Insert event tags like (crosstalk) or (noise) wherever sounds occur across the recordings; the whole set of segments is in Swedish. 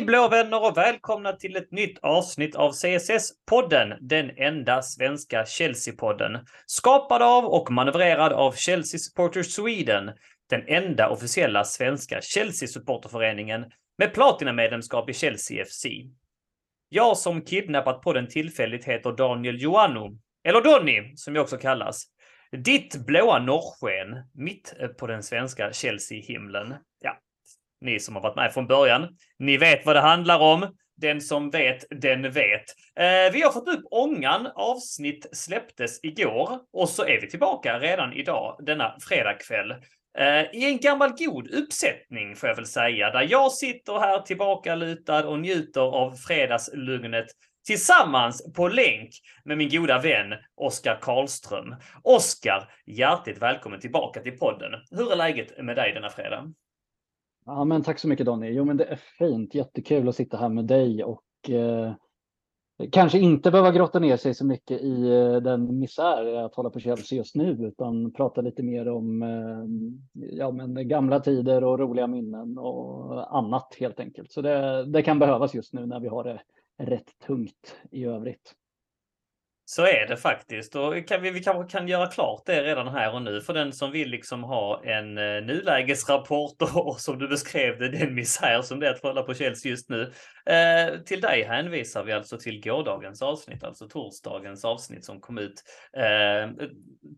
Hej blå vänner och välkomna till ett nytt avsnitt av CSS-podden, den enda svenska Chelsea-podden. Skapad av och manövrerad av Chelsea Supporters Sweden, den enda officiella svenska Chelsea-supporterföreningen med platinamedlemskap i Chelsea FC. Jag som kidnappat podden tillfälligt heter Daniel Joannou, eller Donny som jag också kallas. Ditt blåa norrsken mitt på den svenska Chelsea-himlen. Ja, ni som har varit med från början, ni vet vad det handlar om. Den som vet, den vet. Eh, vi har fått upp ångan. Avsnitt släpptes igår och så är vi tillbaka redan idag, denna fredagkväll. Eh, I en gammal god uppsättning får jag väl säga, där jag sitter här tillbakalutad och njuter av fredagslugnet tillsammans på länk med min goda vän Oskar Karlström. Oskar, hjärtligt välkommen tillbaka till podden. Hur är läget med dig denna fredag? Ja, men tack så mycket Donny. Jo, men det är fint. Jättekul att sitta här med dig och eh, kanske inte behöva grotta ner sig så mycket i eh, den misär att hålla på Chelsea just nu, utan prata lite mer om eh, ja, men gamla tider och roliga minnen och annat helt enkelt. Så det, det kan behövas just nu när vi har det rätt tungt i övrigt. Så är det faktiskt och kan vi, vi kan, kan göra klart det redan här och nu för den som vill liksom ha en eh, nulägesrapport och, (laughs) och som du beskrev det, den misär som det är att hålla på Chelsea just nu. Eh, till dig hänvisar vi alltså till gårdagens avsnitt, alltså torsdagens avsnitt som kom ut eh,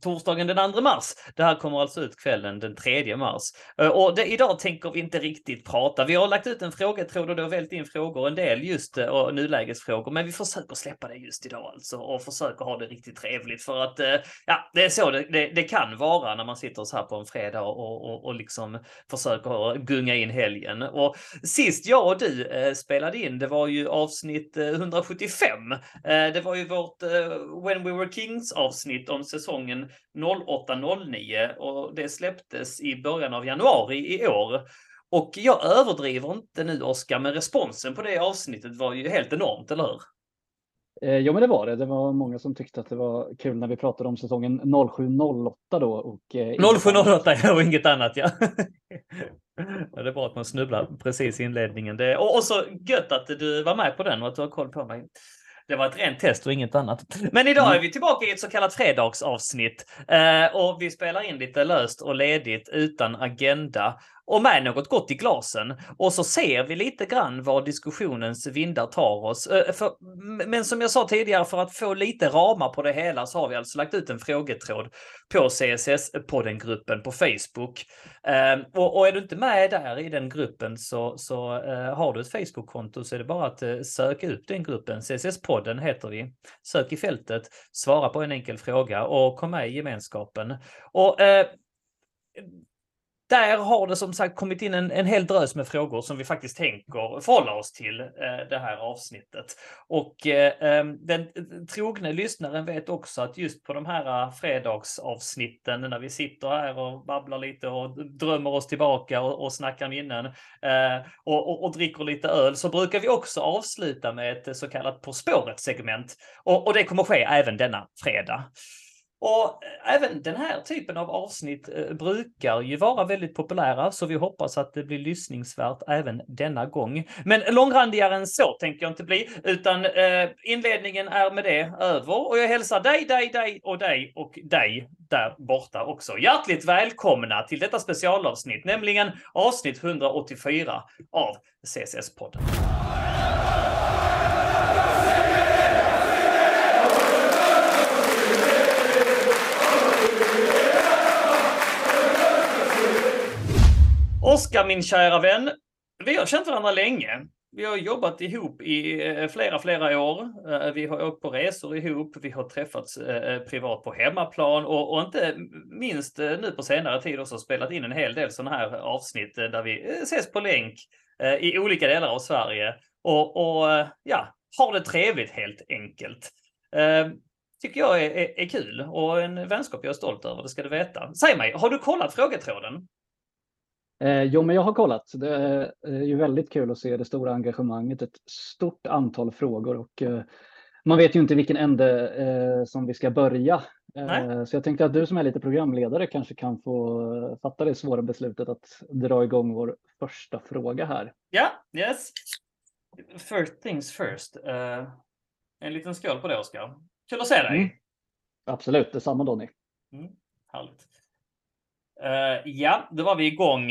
torsdagen den 2 mars. Det här kommer alltså ut kvällen den 3 mars. Eh, och det, idag tänker vi inte riktigt prata. Vi har lagt ut en frågetråd och det har vält in frågor, en del just uh, nulägesfrågor, men vi försöker släppa det just idag alltså och försöker försöker ha det riktigt trevligt för att eh, ja, det är så det, det, det, kan vara när man sitter så här på en fredag och, och, och liksom försöker gunga in helgen. Och sist jag och du eh, spelade in, det var ju avsnitt eh, 175. Det var ju vårt When We Were Kings avsnitt om säsongen 08-09 och det släpptes i början av januari i år. Och jag överdriver inte nu Oskar, men responsen på det avsnittet var ju helt enormt, eller hur? Eh, jo, men det var det. Det var många som tyckte att det var kul när vi pratade om säsongen 07-08 då. Och, eh, 07-08 (laughs) och inget annat, ja. ja. Det är bra att man snubblar precis i inledningen. Det, och, och så gött att du var med på den och att du har koll på mig. Det var ett rent test och inget annat. Men idag är mm. vi tillbaka i ett så kallat fredagsavsnitt eh, och vi spelar in lite löst och ledigt utan agenda och med något gott i glasen. Och så ser vi lite grann var diskussionens vindar tar oss. Eh, för, men som jag sa tidigare, för att få lite ramar på det hela så har vi alltså lagt ut en frågetråd på CSS-podden-gruppen på Facebook. Ehm, och, och, är du inte med där i den gruppen så, så eh, har du ett Facebook-konto så är det bara att eh, söka upp den gruppen. CSS-podden heter vi. Sök i fältet, svara på en enkel fråga och kom med i gemenskapen. Och där har det som sagt kommit in en, en hel drös med frågor som vi faktiskt tänker förhålla oss till eh, det här avsnittet. Och eh, ehm, den eh, trogne lyssnaren vet också att just på de här eh, fredagsavsnitten när vi sitter här och babblar lite och drömmer oss tillbaka och, och snackar minnen eh, och, och, och, dricker lite öl så brukar vi också avsluta med ett så kallat På spåret segment. Och, och det kommer ske även denna fredag. Och eh, även den här typen av avsnitt eh, brukar ju vara väldigt populära, så vi hoppas att det blir lyssningsvärt även denna gång. Men långrandigare än så tänker jag inte bli, utan eh, inledningen är med det över och jag hälsar dig, dig, dig och dig och dig där borta också. Hjärtligt välkomna till detta specialavsnitt, nämligen avsnitt 184 av CSS-podden. Oskar, min kära vän. Vi har känt varandra länge. Vi har jobbat ihop i eh, flera, flera år. Eh, vi har åkt på resor ihop. Vi har träffats eh, privat på hemmaplan och, och inte minst nu på senare tid också spelat in en hel del sådana här avsnitt där vi ses på länk i olika delar av Sverige och, och ja, har det trevligt helt enkelt. Tycker jag är, är, är kul och en vänskap jag är stolt över, det ska du veta. Säg mig, har du kollat frågetråden? Eh, jo, men jag har kollat. Det är ju väldigt kul att se det stora engagemanget, ett stort antal frågor och eh, man vet ju inte vilken ände eh, som vi ska börja. Eh, så jag tänkte att du som är lite programledare kanske kan få fatta det svåra beslutet att dra igång vår första fråga här. Ja, yes. first things first. Uh, en liten skål på det, Oskar. Kul att se dig. Mm. Absolut, detsamma Donny. Mm, härligt. Uh, ja, då var vi igång.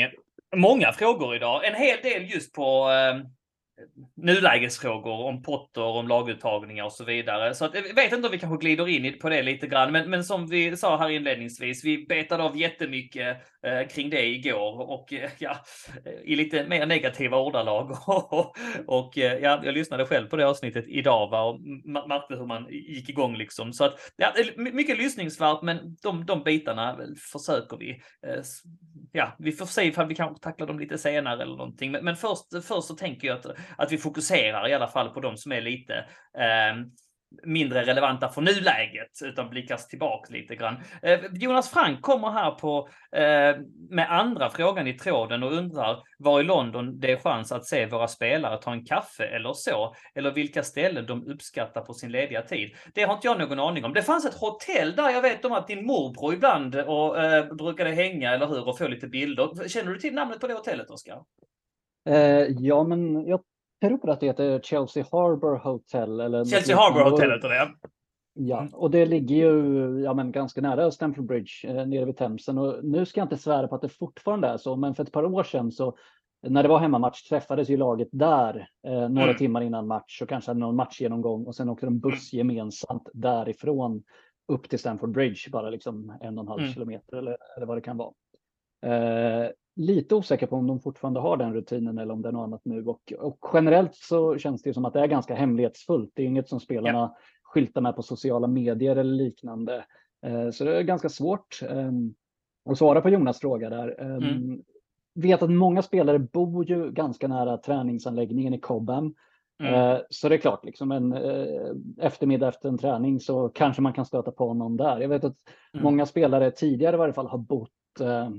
Många frågor idag. En hel del just på ehm, nulägesfrågor om Potter, om laguttagningar och så vidare. Så att, jag vet inte om vi kanske glider in på det lite grann, men, men som vi sa här inledningsvis, vi betade av jättemycket eh, kring det igår och eh, ja, i lite mer negativa ordalag. (laughs) och eh, ja, jag lyssnade själv på det avsnittet idag va, och märkte hur man gick igång liksom. Så att ja, mycket lyssningsvärt, men de, de bitarna försöker vi. Eh, ja, vi får se ifall vi kanske tacklar dem lite senare eller någonting. Men, men först, först så tänker jag att att vi fokuserar i alla fall på de som är lite eh, mindre relevanta för nuläget, utan blickas tillbaka lite grann. Eh, Jonas Frank kommer här på eh, med andra frågan i tråden och undrar var i London det är chans att se våra spelare ta en kaffe eller så, eller vilka ställen de uppskattar på sin lediga tid. Det har inte jag någon aning om. Det fanns ett hotell där jag vet om att din morbror ibland och, eh, brukade hänga, eller hur, och få lite bilder. Känner du till namnet på det hotellet, Oskar? Eh, ja, men jag tror att det heter Chelsea Harbour Hotel. Eller Chelsea Harbour Hotel heter det. Ja, mm. och det ligger ju ja, men ganska nära Stamford Bridge eh, nere vid Themsen. Och nu ska jag inte svära på att det fortfarande är så, men för ett par år sedan så när det var hemmamatch träffades ju laget där eh, några mm. timmar innan match och kanske hade någon matchgenomgång och sen åkte de buss mm. gemensamt därifrån upp till Stamford Bridge, bara liksom en och en halv mm. kilometer eller, eller vad det kan vara. Eh, lite osäker på om de fortfarande har den rutinen eller om det är något annat nu. Och, och generellt så känns det som att det är ganska hemlighetsfullt. Det är inget som spelarna ja. skyltar med på sociala medier eller liknande. Eh, så det är ganska svårt eh, att svara på Jonas fråga där. Eh, mm. Vet att många spelare bor ju ganska nära träningsanläggningen i Cobham. Mm. Eh, så det är klart, liksom en eh, eftermiddag efter en träning så kanske man kan stöta på någon där. Jag vet att mm. många spelare tidigare i varje fall har bott eh,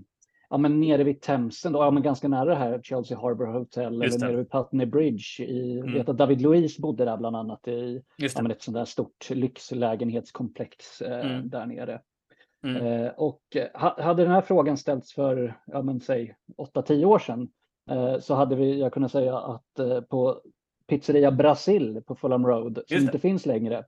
ja, men nere vid Themsen, då, ja, men ganska nära det här Chelsea Harbour Hotel eller nere vid Putney Bridge. I, mm. vet att David Luiz bodde där bland annat i ja, men ett sånt där stort lyxlägenhetskomplex eh, mm. där nere. Mm. Eh, och hade den här frågan ställts för, ja men säg 8-10 år sedan, eh, så hade vi, jag kunnat säga att eh, på Pizzeria Brasil på Fulham Road, som inte finns längre,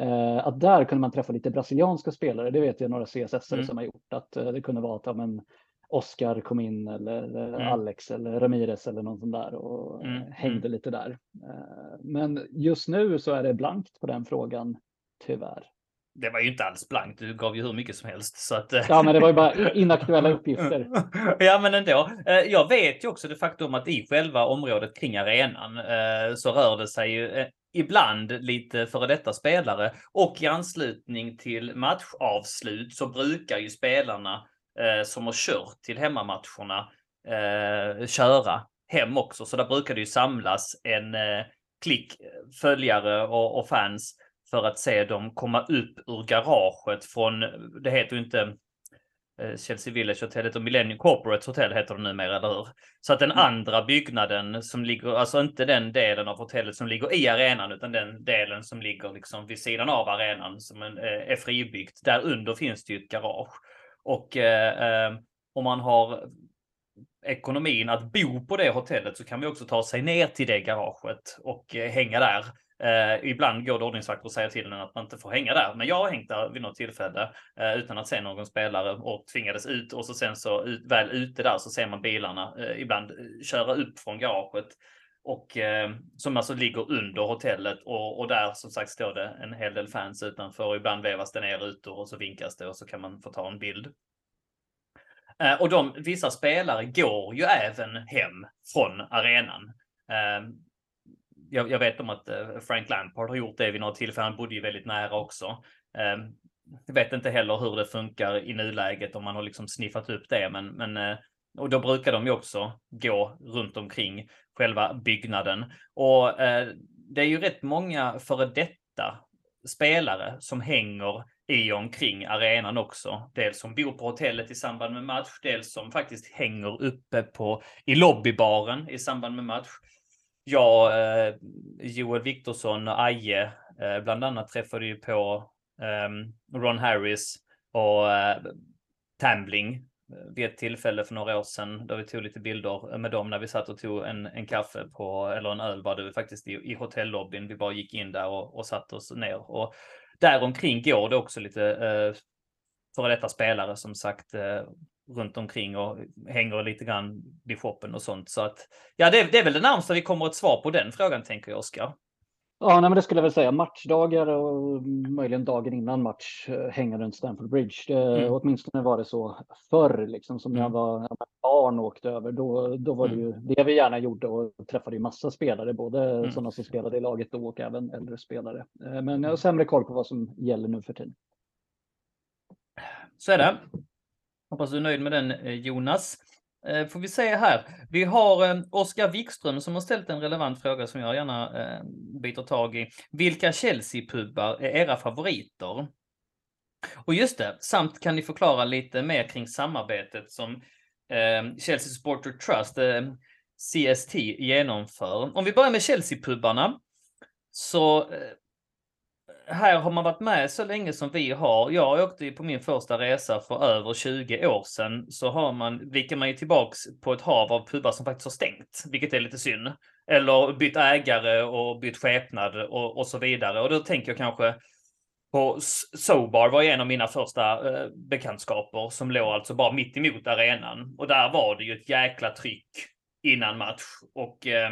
eh, att där kunde man träffa lite brasilianska spelare. Det vet jag några CSS mm. som har gjort, att eh, det kunde vara att ja, men, Oscar kom in eller mm. Alex eller Ramirez eller någon sån där och mm. mm. hängde lite där. Eh, men just nu så är det blankt på den frågan, tyvärr. Det var ju inte alls blankt, du gav ju hur mycket som helst. Så att... Eh, ja, men det var ju bara (laughs) inaktuella uppgifter. ja, men ändå. Eh, jag vet ju också det faktum att i själva området kring arenan så rör det sig ju ibland lite före detta spelare och i anslutning till matchavslut så brukar ju spelarna eh, som har kört till hemmamatcherna eh, köra hem också. Så där brukar det ju samlas en eh, klick följare och, och, fans för att se dem komma upp ur garaget från, det heter ju inte eh, Chelsea Village Hotellet och Millennium Corporate Hotel heter det numera, eller hur? Så att den mm. andra byggnaden som ligger, alltså inte den delen av hotellet som ligger i arenan, utan den delen som ligger liksom vid sidan av arenan som eh, är fribyggt. Där under finns det ju ett garage. Och eh, ehm, om man har ekonomin att bo på det hotellet så kan vi också ta sig ner till det garaget och eh, hänga där. Eh, ibland går det ordningsvakter och säger till en att man inte får hänga där, men jag har hängt där vid något tillfälle eh, utan att se någon spelare och tvingades ut. Och så sen så ut, väl ute där så ser man bilarna eh, ibland eh, köra upp från garaget och eh, som alltså ligger under hotellet och, och, där som sagt står det en hel del fans utanför och ibland vevas det ner rutor och så vinkas det och så kan man få ta en bild. Eh, och de, vissa spelare går ju även hem från arenan. Eh, jag, jag, vet om att eh, Frank Lampard har gjort det vid något tillfälle. Han bodde ju väldigt nära också. Eh, jag vet inte heller hur det funkar i nuläget om man har liksom sniffat upp det, men, men eh, och då brukar de ju också gå runt omkring själva byggnaden. Och eh, det är ju rätt många före detta spelare som hänger i och omkring arenan också. Dels som bor på hotellet i samband med match, dels som faktiskt hänger uppe på, i lobbybaren i samband med match. Jag, eh, Joel Viktorsson och Aje eh, bland annat träffade ju på eh, Ron Harris och eh, Tambling vid ett tillfälle för några år sedan då vi tog lite bilder med dem när vi satt och tog en, en kaffe på, eller en öl var det faktiskt i, i hotellobbyn. Vi bara gick in där och, och satte oss ner. Och däromkring går det också lite eh, före detta spelare som sagt eh, runt omkring och hänger lite grann vid shoppen och sånt. Så att ja, det, det är väl det närmsta vi kommer ett svar på den frågan tänker jag, Oskar. Ja, nej, men det skulle jag väl säga. Matchdagar och möjligen dagen innan match eh, hänga runt Stamford Bridge. Det, mm. Åtminstone var det så förr, liksom, som när jag mm. var barn och åkte över. Då, då var det mm. ju det vi gärna gjorde och träffade ju massa spelare, både mm. sådana som spelade i laget då och även äldre spelare. Eh, men jag har sämre koll på vad som gäller nu för tiden. Så är det. Hoppas du är nöjd med den eh, Jonas. Eh, får vi se här. Vi har eh, Oskar Wikström som har ställt en relevant fråga som jag gärna eh, byter tag i. Vilka Chelsea-pubbar är era favoriter? Och just det, samt kan ni förklara lite mer kring samarbetet som Chelsea Supporter Trust, CST, genomför. Om vi börjar med Chelsea-pubbarna så här har man varit med så länge som vi har. Jag åkte ju på min första resa för över 20 år sedan. Så har man, blickar man ju tillbaks på ett hav av pubar som faktiskt har stängt, vilket är lite synd. Eller bytt ägare och bytt skepnad och, och så vidare. Och då tänker jag kanske på Sobar var en av mina första eh, bekantskaper som låg alltså bara mitt emot arenan. Och där var det ju ett jäkla tryck innan match. Och eh,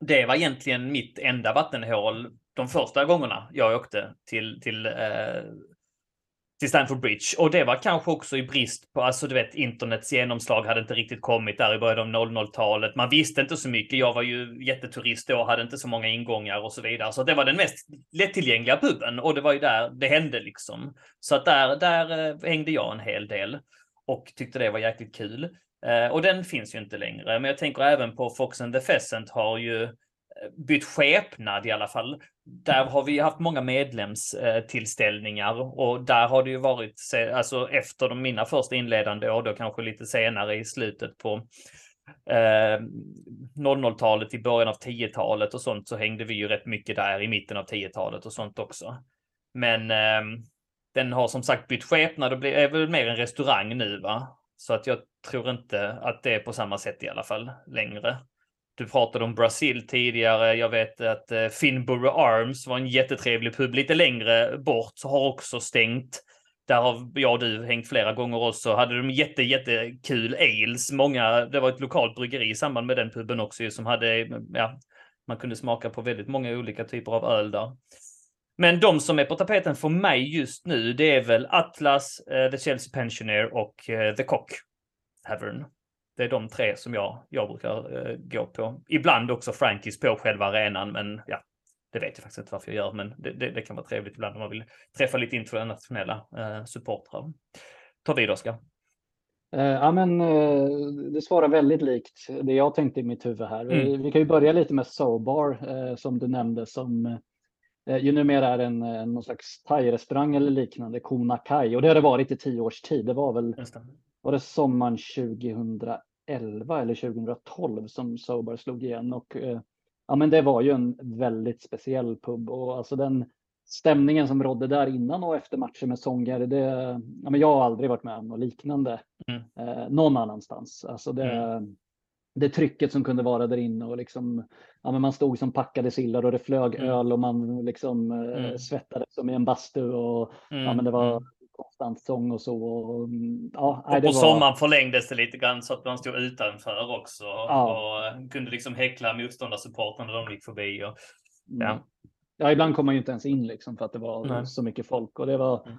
det var egentligen mitt enda vattenhål de första gångerna jag åkte till, till, eh, till Stanford Bridge. Och det var kanske också i brist på, alltså du vet, internets genomslag hade inte riktigt kommit där i början av 00-talet. Man visste inte så mycket. Jag var ju jätteturist då, hade inte så många ingångar och så vidare. Så det var den mest lättillgängliga puben och det var ju där det hände liksom. Så att där, där eh, hängde jag en hel del och tyckte det var jäkligt kul. Eh, och den finns ju inte längre. Men jag tänker även på Fox and the Pheasant har ju eh, bytt skepnad i alla fall. Där har vi haft många medlemstillställningar eh, och där har det ju varit, alltså efter de mina första inledande år, då kanske lite senare i slutet på eh, 00-talet, i början av 10-talet och sånt, så hängde vi ju rätt mycket där i mitten av 10-talet och sånt också. Men eh, den har som sagt bytt skepnad och är väl mer en restaurang nu, va? Så att jag tror inte att det är på samma sätt i alla fall längre. Du pratade om Brasil tidigare. Jag vet att eh, Finborough Arms var en jättetrevlig pub lite längre bort, har också stängt. Där har jag och du hängt flera gånger också. Hade de jätte, jättekul ales. Många, det var ett lokalt bryggeri i samband med den puben också som hade, ja, man kunde smaka på väldigt många olika typer av öl där. Men de som är på tapeten för mig just nu, det är väl Atlas, eh, The Chelsea Pensioner och eh, The Cock Tavern. Det är de tre som jag, jag brukar eh, gå på. Ibland också Frankies på själva arenan, men ja, det vet jag faktiskt inte varför jag gör, men det, det, det kan vara trevligt ibland om man vill träffa lite internationella eh, supportrar. Ta vid Oskar. Uh, ja, men uh, det svarar väldigt likt det jag tänkte i mitt huvud här. Mm. Vi, vi, kan ju börja lite med Sobar uh, som du nämnde som ju numera är en, en någon slags thai-restaurang eller liknande, Kona Kai. Och det har det varit i tio års tid. Det var väl var det sommaren 2011 eller 2012 som Sober slog igen och eh, ja, men det var ju en väldigt speciell pub och alltså den stämningen som rådde där innan och efter matchen med sångare. Det, ja, men jag har aldrig varit med om något liknande mm. eh, någon annanstans. Alltså det, mm. det trycket som kunde vara där inne och liksom, ja, men man stod som packade sillar och det flög mm. öl och man liksom eh, mm. svettades som i en bastu och ja, men det var mm konstant sång och så. Och, ja, och på var... sommaren förlängdes det lite grann så att man stod utanför också ja. och kunde liksom häckla motståndarsupportrarna när de gick förbi. Och, mm. ja. ja, ibland kom man ju inte ens in liksom för att det var Nej. så mycket folk och det var mm.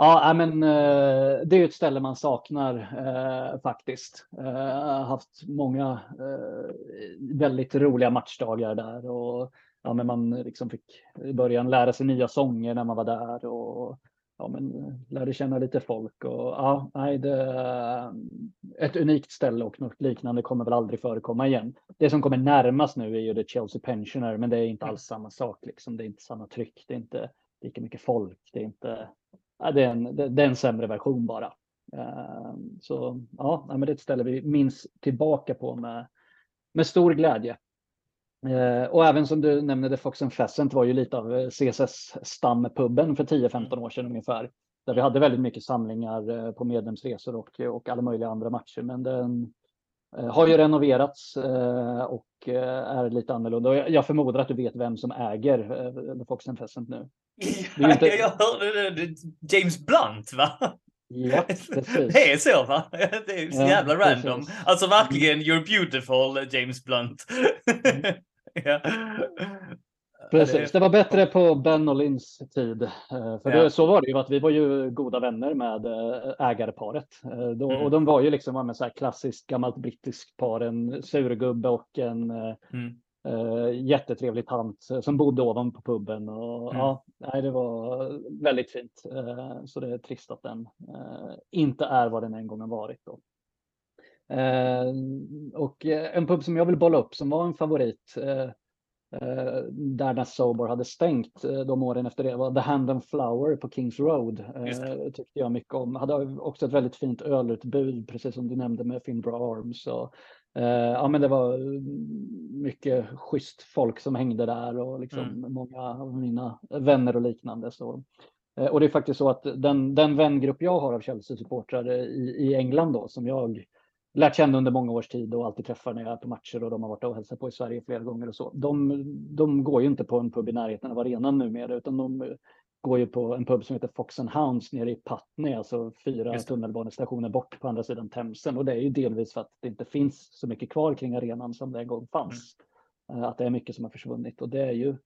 Ja, men eh, det är ett ställe man saknar eh, faktiskt. Eh, haft många väldigt roliga matchdagar där och ja, men man liksom fick i början lära sig nya sånger när man var där och ja, men, eh, lärde känna lite folk. Och, ja, nej, det, eh, ett unikt ställe och något liknande kommer väl aldrig förekomma igen. Det som kommer närmast nu är ju det Chelsea Pensioner, men det är inte alls samma sak. Liksom. Det är inte samma tryck, det är inte lika mycket folk. Det är, inte, ja, det är, en, det är en sämre version bara. Eh, så ja, men det är ett ställe vi minns tillbaka på med, med stor glädje. Eh, och även som du nämnde, Fox and Pheasant var ju lite av eh, CSS-stampubben för 10-15 år sedan ungefär. där vi hade väldigt mycket samlingar eh, på medlemsresor och, och alla möjliga andra matcher. Men den har ju renoverats och är lite annorlunda. Och jag förmodar att du vet vem som äger The Fox and Pheasant nu. (laughs) Inte... Jag hörde det. James Blunt, va? Ja, (laughs) precis. Det är så va? (laughs) Det är så jävla ja, random. Precis. Alltså verkligen, you're beautiful James Blunt. Mm. (laughs) ja. Precis, det var bättre på Ben och Lins tid. Eh, för ja. det, så var det ju, att vi var ju goda vänner med eh, ägarparet. Eh, då, mm. Och de var ju liksom så här klassiskt gammalt brittiskt par, en surgubbe och en mm. Uh, jättetrevlig tant som bodde ovanpå puben. Och, mm. ja, nej, det var väldigt fint. Uh, så det är trist att den uh, inte är vad den en gång har varit. Då. och en pub som jag vill bolla upp som var en favorit Eh, där när Sober hade stängt eh, de åren efter det var The Hand and Flower på Kings Road. Eh, tyckte jag mycket om. Hade också ett väldigt fint ölutbud, precis som du nämnde med Finbra Arms. Och, ja, men det var mycket schysst folk som hängde där och liksom mm. många av mina vänner och liknande. Så. Och det är faktiskt så att den, den vängrupp jag har av Chelsea-supportrar i, i England då, som jag lärt känna under många års tid och alltid träffar när jag är på matcher och de har varit och hälsat på i Sverige flera gånger och så. De, de går ju inte på en pub i närheten av arenan numera utan de går ju på en pub som heter Fox and Hounds nere i Putney, alltså fyra tunnelbanestationer bort på andra sidan Themsen. Och det är ju delvis för att det inte finns så mycket kvar kring arenan som det en gång fanns. Mm. Att det är mycket som har försvunnit och det är ju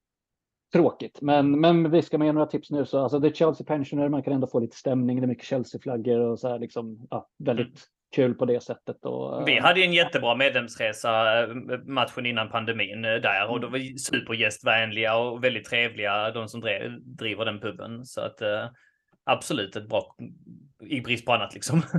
tråkigt. Men, men vi ska ge några tips nu så alltså det är Chelsea Pensioner, man kan ändå få lite stämning, det är mycket Chelsea-flaggor och så här liksom, ja, väldigt mm kul på det sättet. Och, vi hade en jättebra medlemsresa eh, matchen innan pandemin eh, där och de var mm. supergästvänliga och väldigt trevliga de som driver den puben. Så att eh, absolut ett bra i brist på annat liksom. (laughs)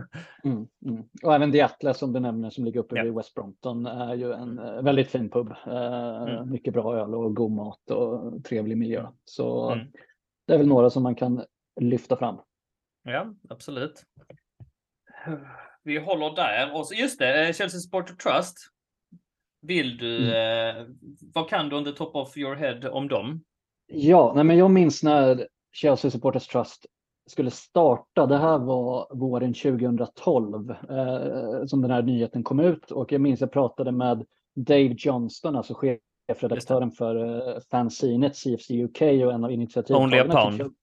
Mm, mm. Och även The Atlas som du nämner som ligger uppe ja. vid West Brompton är ju en mm. väldigt fin pub. Mm. Mycket bra öl och god mat och trevlig miljö. Så mm. det är väl några som man kan lyfta fram. Ja, absolut vi håller där. Och så, just det, eh, Chelsea Sport Trust. Vill du, mm. eh, vad kan du on the top of your head om dem? Ja, nej men jag minns när Chelsea Supporters Trust skulle starta. Det här var våren 2012 eh, som den här nyheten kom ut och jag minns jag pratade med Dave Johnston, alltså chefredaktören för eh, fanzinet CFC UK och en av initiativtagarna. Only a pound.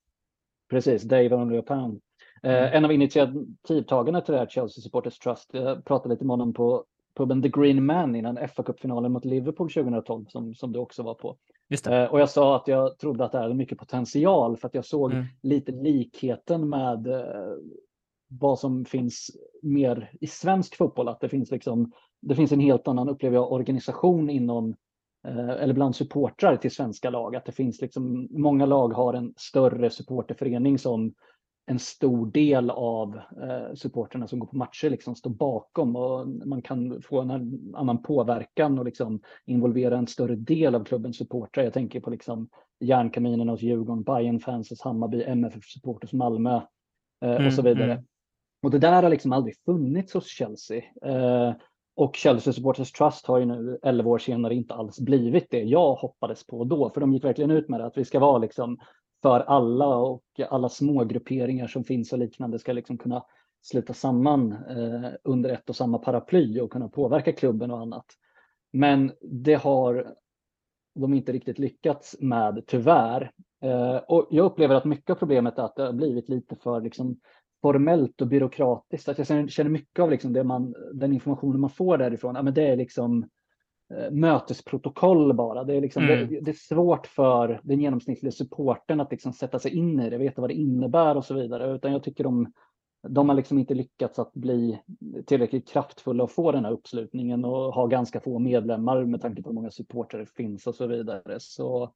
Precis, Dave Only a pound. Eh, mm. En av initiativtagarna till det här Chelsea Supporters Trust, jag pratade lite med honom på puben The Green Man innan fa Cup-finalen mot Liverpool 2012 som, som du också var på. Eh, och jag sa att jag trodde att det hade mycket potential för att jag såg mm. lite likheten med eh, vad som finns mer i svensk fotboll. Att det finns liksom, det finns en helt annan, upplever jag, organisation inom eh, eller bland supportrar till svenska lag. Att det finns liksom, många lag har en större supporterförening som en stor del av eh, supporterna som går på matcher liksom står bakom och man kan få en annan påverkan och liksom involvera en större del av klubbens supportrar. Jag tänker på liksom järnkaminerna hos Djurgården, Bayern fans hos Hammarby, MFF supporters Malmö eh, mm, och så vidare. Mm. Och det där har liksom aldrig funnits hos Chelsea. Eh, och Chelsea Supporters Trust har ju nu 11 år senare inte alls blivit det jag hoppades på då, för de gick verkligen ut med det, att vi ska vara liksom för alla och alla små grupperingar som finns och liknande ska liksom kunna sluta samman eh, under ett och samma paraply och kunna påverka klubben och annat. Men det har de inte riktigt lyckats med, tyvärr. Eh, och jag upplever att mycket av problemet är att det har blivit lite för liksom, formellt och byråkratiskt. Att jag känner mycket av liksom det man, den informationen man får därifrån, ja, men det är liksom Eh, mötesprotokoll bara. Det är, liksom, mm. det, det, är svårt för den genomsnittliga supporten att liksom sätta sig in i det, veta vad det innebär och så vidare. Utan jag tycker de, de har liksom inte lyckats att bli tillräckligt kraftfulla och få den här uppslutningen och ha ganska få medlemmar med tanke på hur många supportrar det finns och så vidare. Så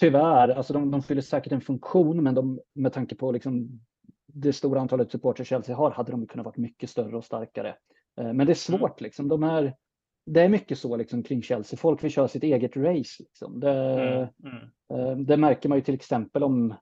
tyvärr, alltså de, de fyller säkert en funktion, men de, med tanke på liksom det stora antalet supportrar Chelsea har hade de kunnat vara mycket större och starkare. Eh, men det är mm. svårt, liksom. de är det är mycket så liksom kring Chelsea. Folk vill köra sitt eget race. Liksom. Det, mm, mm. Eh, det, märker man ju till exempel om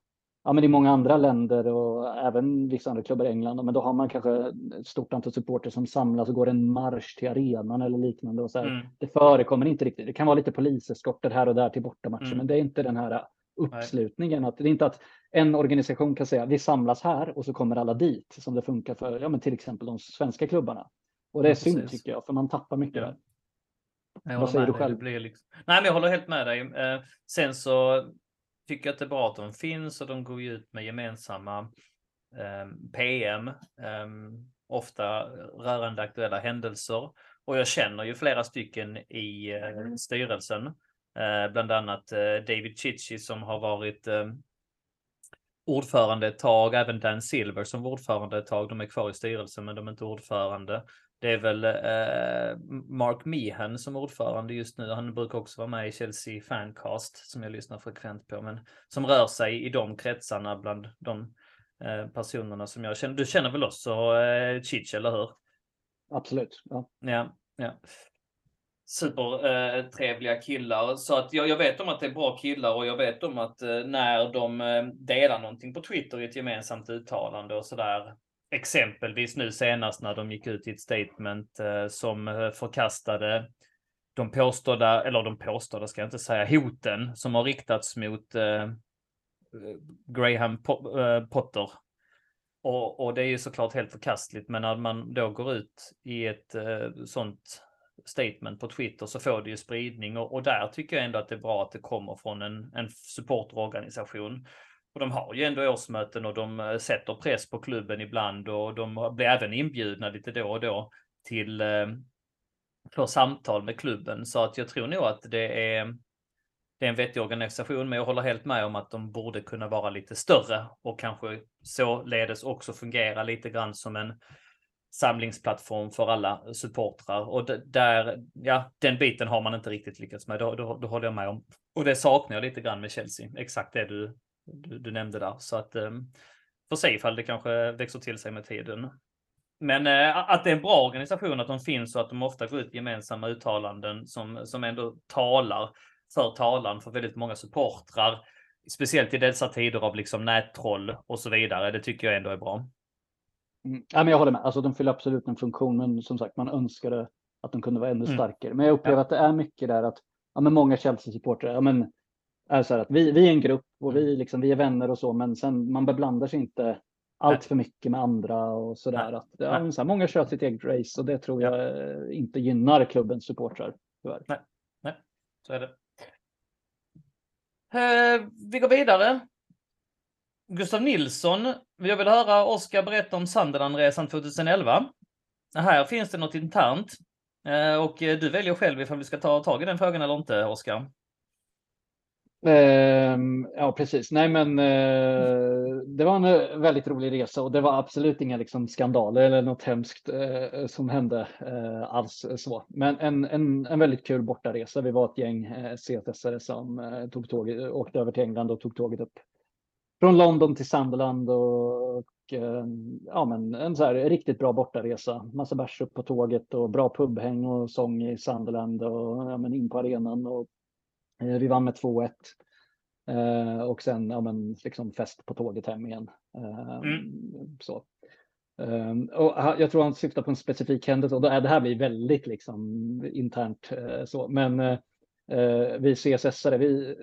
ja, men i många andra länder och även vissa andra klubbar i England. Men då har man kanske ett stort antal supporter som samlas och går en marsch till arenan eller liknande. Och så mm. Det förekommer inte riktigt. Det kan vara lite poliseskorter här och där till bortamatcher, mm. men det är inte den här uppslutningen. Att det är inte att en organisation kan säga vi samlas här och så kommer alla dit som det funkar för ja, men till exempel de svenska klubbarna. Och det är ja, synd tycker jag, för man tappar mycket ja. där. Jag Vad säger du själv? Liksom... Nej, men jag håller helt med dig. Eh, sen så tycker jag att det är bra att de finns och de går ut med gemensamma eh, PM, eh, ofta rörande aktuella händelser. Och jag känner ju flera stycken i eh, styrelsen, eh, bland annat eh, David Chichi som har varit ordförande ett tag, även Dan Silver som var ordförande ett tag. De är kvar i styrelsen, men de är inte ordförande. Det är väl eh, Mark Meehan som ordförande just nu. Han brukar också vara med i Chelsea Fancast som jag lyssnar frekvent på, men som rör sig i de kretsarna bland de eh, personerna som jag känner. Du känner väl också eh, Chich, eller hur? Absolut. Ja, ja. ja. Supertrevliga eh, killar. Så att jag, jag vet om att det är bra killar och jag vet om att eh, när de eh, delar någonting på Twitter i ett gemensamt uttalande och sådär exempelvis nu senast när de gick ut i ett statement eh, som eh, förkastade de påstådda, eller de påstådda ska jag inte säga, hoten som har riktats mot eh, Graham Potter. Och, och, det är ju såklart helt förkastligt, men när man då går ut i ett sånt statement på Twitter så får det ju spridning och, och, där tycker jag ändå att det är bra att det kommer från en, en supporterorganisation. Och de har ju ändå årsmöten och de eh, sätter press på klubben ibland och de blir även inbjudna lite då och då till eh, för samtal med klubben. Så att jag tror nog att det är, det är en vettig organisation, men jag håller helt med om att de borde kunna vara lite större och kanske således också fungera lite grann som en samlingsplattform för alla supportrar. Och där, ja, den biten har man inte riktigt lyckats med. Då, då, då håller jag med om. Och det saknar jag lite grann med Chelsea. Exakt det du du, du nämnde där. Så att um, får se ifall det kanske växer till sig med tiden. Men uh, att det är en bra organisation, att de finns och att de ofta går ut gemensamma uttalanden som, som ändå talar för talan för väldigt många supportrar. Speciellt i dessa tider av liksom nättroll och så vidare. Det tycker jag ändå är bra. Mm. Ja, men jag håller med. Alltså, de fyller absolut en funktion, men som sagt, man önskade att de kunde vara ännu mm. starkare. Men jag upplever ja. att det är mycket där att ja, men många Chelsea-supportrar, ja, men är så här att vi, vi är en grupp och vi, mm. liksom, vi är vänner och så, men sen man beblandar sig inte allt för mycket med andra och så där. Att, ja, så här, många kör sitt eget race och det tror jag ja. inte gynnar klubbens supportrar. Tyvärr. Nej, nej, så är det. Eh, vi går vidare. Gustav Nilsson, jag vill höra Oskar berätta om Sunderlandresan 2011. Här finns det något internt eh, och du väljer själv ifall vi ska ta tag i den frågan eller inte, Oskar. Eh, ja, precis. Nej, men eh, det var en eh, väldigt rolig resa och det var absolut inga liksom, skandaler eller något hemskt eh, som hände eh, alls eh, så. Men en, en, en väldigt kul bortaresa. Vi var ett gäng eh, CSS-are som tog tåget, åkte över till England och tog tåget upp från London till Sunderland och, och ja, men en så här riktigt bra bortaresa. Massa bärs upp på tåget och bra pubhäng och sång i Sunderland och ja, men in på arenan och vi vann med 2-1. Eh, och sen ja, men, liksom fest på tåget hem igen. Eh, mm. Så. Och jag tror han syftar på en specifik händelse och då är det här blir väldigt liksom internt så. Men vi CSS-are, vi,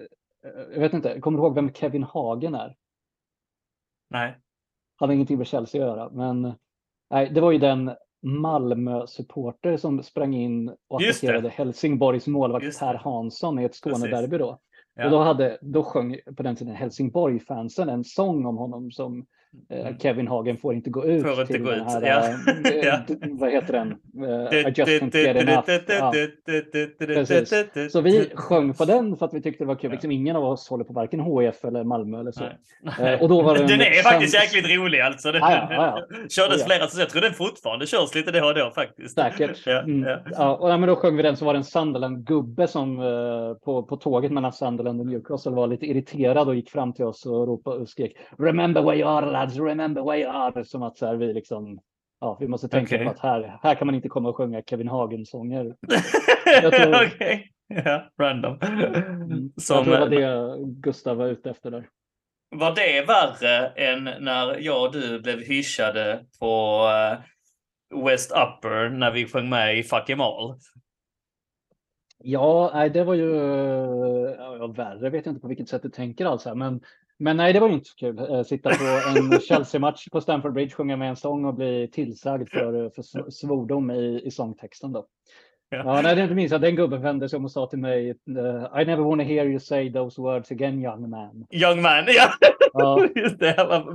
jag vet inte, kommer du ihåg vem Kevin Hagen är? Nej. Hade ingenting med Chelsea att göra, men nej, det var ju den Malmö-supporter som sprang in och attackerade Helsingborgs målvakt Per Hansson i ett Skånederby då. Ja. Och då, hade, då sjöng på den tiden Helsingborg-fansen en sång om honom som. Kevin Hagen får inte gå ut. Får inte gå ut, här, ja. (laughs) äh, vad heter den? Enough. Ja. Så vi sjöng på den för att vi tyckte det var kul. Liksom, ingen av oss håller på varken HF eller Malmö eller så. Uh, och då var (laughs) den, den är faktiskt jäkligt rolig alltså. Den, ja, ja, ja. (laughs) Kördes flera, så jag tror den fortfarande körs lite då och då faktiskt. Säkert. Mm. Ja, och, men då sjöng vi den så var det en Sunderland-gubbe som på, på tåget mellan Sunderland och Newcastle var lite irriterad och gick fram till oss och ropade och skrek Remember where you are lads, remember where you are. Som att så här, vi liksom, ja, vi måste tänka okay. på att här, här kan man inte komma och sjunga Kevin Hagen-sånger. (laughs) Okej, okay. ja, random. Mm. Som, jag tror det var det Gustav var ute efter där. Var det värre än när jag och du blev hyschade på eh, West Upper när vi sjöng med i Fuck Em All? Ja, nej, det var ju ja, värre vet jag inte på vilket sätt du tänker alltså. Men, men nej, det var ju inte så kul. Eh, sitta på en (laughs) Chelsea-match på Stamford Bridge, sjunga med en sång och bli tillsagd för, för svordom i, i sångtexten då. Ja, nej, det minns jag. Den gubben vände sig om och sa till mig I never wanna hear you say those words again young man. Young man, ja. ja. (laughs) Just det, han var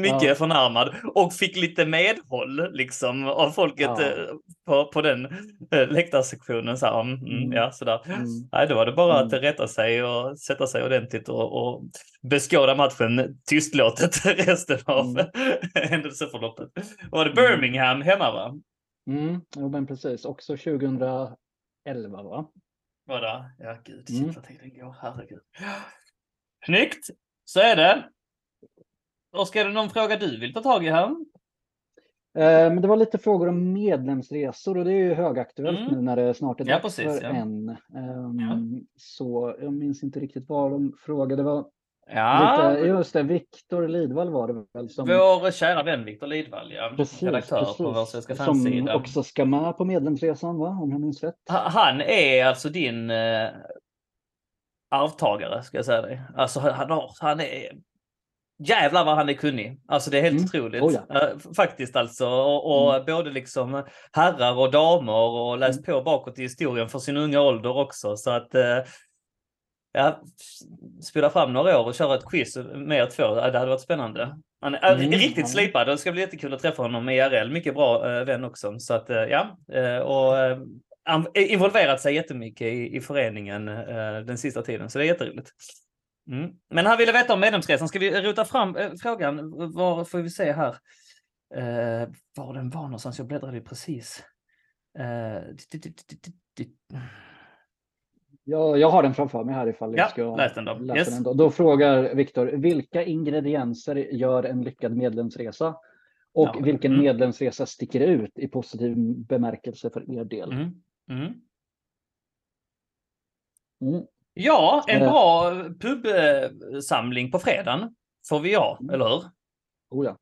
mycket ja. förnärmad och fick lite medhåll liksom av folket ja. Eh, på, på den äh, läktarsektionen. Så här, mm, mm. Ja, sådär. Mm. Nej, då var det bara att mm. rätta sig och sätta sig ordentligt och, och beskåda matchen tystlåtet (laughs) resten av mm. (laughs) händelseförloppet. Var det mm. Birmingham hemma va? Mm, jo, men precis. Också 2011 va? Var det? Ja, gud, mm. tiden går. Herregud. Snyggt! Så är det. Oskar, är det någon fråga du vill ta tag i här? Eh, men det var lite frågor om medlemsresor och det är ju högaktuellt mm. nu när det snart är dags ja, precis, för ja. en. Um, ja. Så jag minns inte riktigt vad de frågade. Det var Ja. Lite, just det, Viktor Lidvall var det väl? Som... Vår kära vän Viktor Lidvall, ja. Precis, redaktör precis. på vår Svenska fansida. Som också ska med på medlemsresan, va? om jag minns rätt. Han är alltså din eh, arvtagare, ska jag säga dig. Alltså han, har, han är... Jävlar vad han är kunnig. Alltså det är helt mm. otroligt. Oh, ja. uh, faktiskt alltså. Och, och mm. både liksom herrar och damer och läst mm. på bakåt i historien för sin unga ålder också. Så att uh, ja, spola fram några år och köra ett quiz med er två. Det hade varit spännande. Han är mm. riktigt slipad. Det ska bli jättekul att träffa honom i IRL. Mycket bra äh, vän också. Så att äh, ja, äh, och äh, involverat sig jättemycket i, i föreningen den sista tiden. Så det är jätteroligt. Mm. Men han ville veta om medlemsresan. Ska vi rota fram frågan? Var får vi se här? var den var någonstans? Jag bläddrade precis. Jag, jag har den framför mig här ifall jag ska läs den då. Läsa yes. den då. då frågar Viktor, vilka ingredienser gör en lyckad medlemsresa? Och ja. vilken mm. medlemsresa sticker ut i positiv bemärkelse för er del? Mm. Mm. Mm. Ja, en eh. bra pubsamling på fredagen får vi ha, mm. eller hur? Oh ja.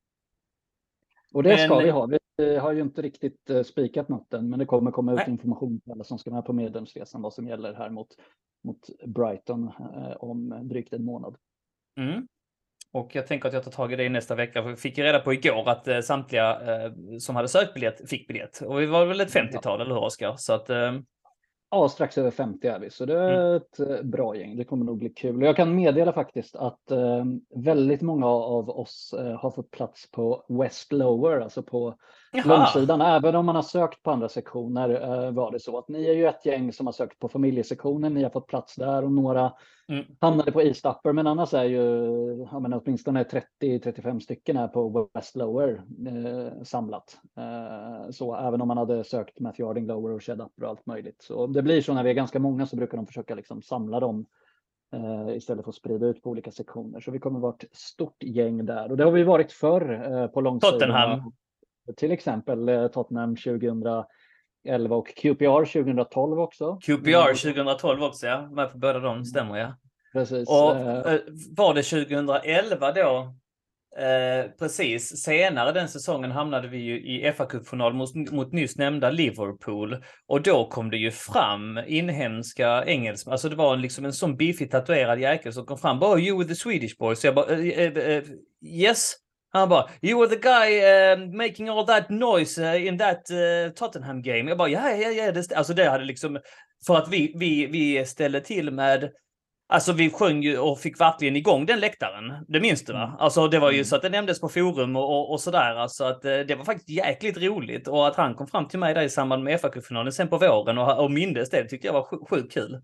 Och det Men... ska vi ha. Vi har ju inte riktigt eh, spikat något än, men det kommer komma ut Nej. information till alla som ska med på medlemsresan vad som gäller här mot, mot Brighton eh, om drygt en månad. Mm. Och jag tänker att jag tar tag i det nästa vecka. För vi fick ju reda på igår att eh, samtliga eh, som hade sökt biljett fick biljett. Och vi var väl ett 50-tal, ja. eller hur Oskar? Så att eh, Ja, strax över 50 är vi, så det är mm. ett eh, bra gäng. Det kommer nog bli kul. Jag kan meddela faktiskt att eh, väldigt många av oss eh, har fått plats på West Lower, alltså på. Långsidan. Även om man har sökt på andra sektioner eh, var det så att ni är ju ett gäng som har sökt på familjesektionen. Ni har fått plats där och några mm. hamnade på East Upper. Men annars är ju ja, men åtminstone 30-35 stycken här på West Lower eh, samlat. Eh, så även om man hade sökt Matthew Harding Lower och Shed Upper och allt möjligt. Så det blir så när vi är ganska många så brukar de försöka liksom samla dem eh, istället för att sprida ut på olika sektioner. Så vi kommer vara ett stort gäng där och det har vi varit förr eh, på långsidan. Tottenham. Till exempel eh, Tottenham 2011 och QPR 2012 också. QPR 2012 också, ja. Med på båda de, stämmer ja. Precis. Och eh, var det 2011 då? Eh, precis, senare den säsongen hamnade vi ju i fa Cup-final mot, mot nyss nämnda Liverpool. Och då kom det ju fram inhemska engelsmän, alltså det var liksom en sån biffig tatuerad jäkel som kom fram. Bara, you with the Swedish boys. Så jag bara, yes, han bara, you were the guy uh, making all that noise uh, in that uh, Tottenham game. Jag bara, ja, ja, ja. Det alltså det hade liksom, för att vi, vi, vi ställde till med Alltså vi sjöng ju och fick verkligen igång den läktaren. Det minns du va? Mm. Alltså det var ju mm. så att det nämndes på forum och, och, och sådär. Alltså att det var faktiskt jäkligt roligt. Och att han kom fram till mig där i samband med fa finalen sen på våren och, och mindes det, tyckte jag var sjukt kul.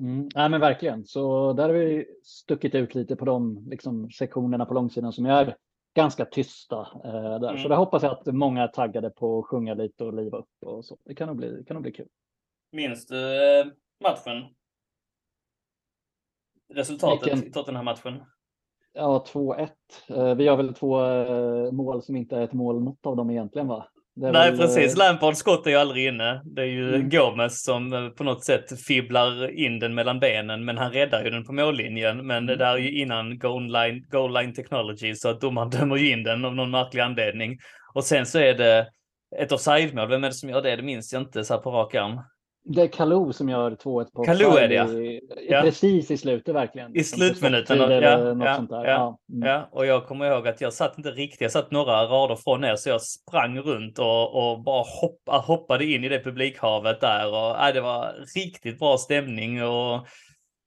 Mm, ja, men verkligen, så där har vi stuckit ut lite på de liksom, sektionerna på långsidan som är ganska tysta. Eh, där. Mm. Så det hoppas jag att många är taggade på att sjunga lite och liva upp och så. Det kan nog bli, kan nog bli kul. Minns du eh, matchen? Resultatet Vilken? i Tottenham-matchen? Ja, 2-1. Eh, vi har väl två eh, mål som inte är ett mål något av dem egentligen va? Nej, väl... precis. Eh, Lampards skott är ju aldrig inne. Det är ju mm. Gomes som eh, på något sätt fibblar in den mellan benen, men han räddar ju den på mållinjen. Men mm. det där är ju innan goal line, goal line technology, så att domaren (laughs) dömer ju in den av någon märklig anledning. Och sen så är det ett offside-mål. Vem är det som gör det? Det minns jag inte så här på rak arm. Det är Kalou som gör 2-1 på Kalou är det, ja. i, Ja. Precis i slutet verkligen. I slutminuten, ja, ja, sånt där. ja, Ja, mm. Ja, och jag kommer ihåg att jag satt inte riktigt, jag satt några rader från er så jag sprang runt och, och bara hoppa, hoppade in i det publikhavet där och ja, det var riktigt bra stämning och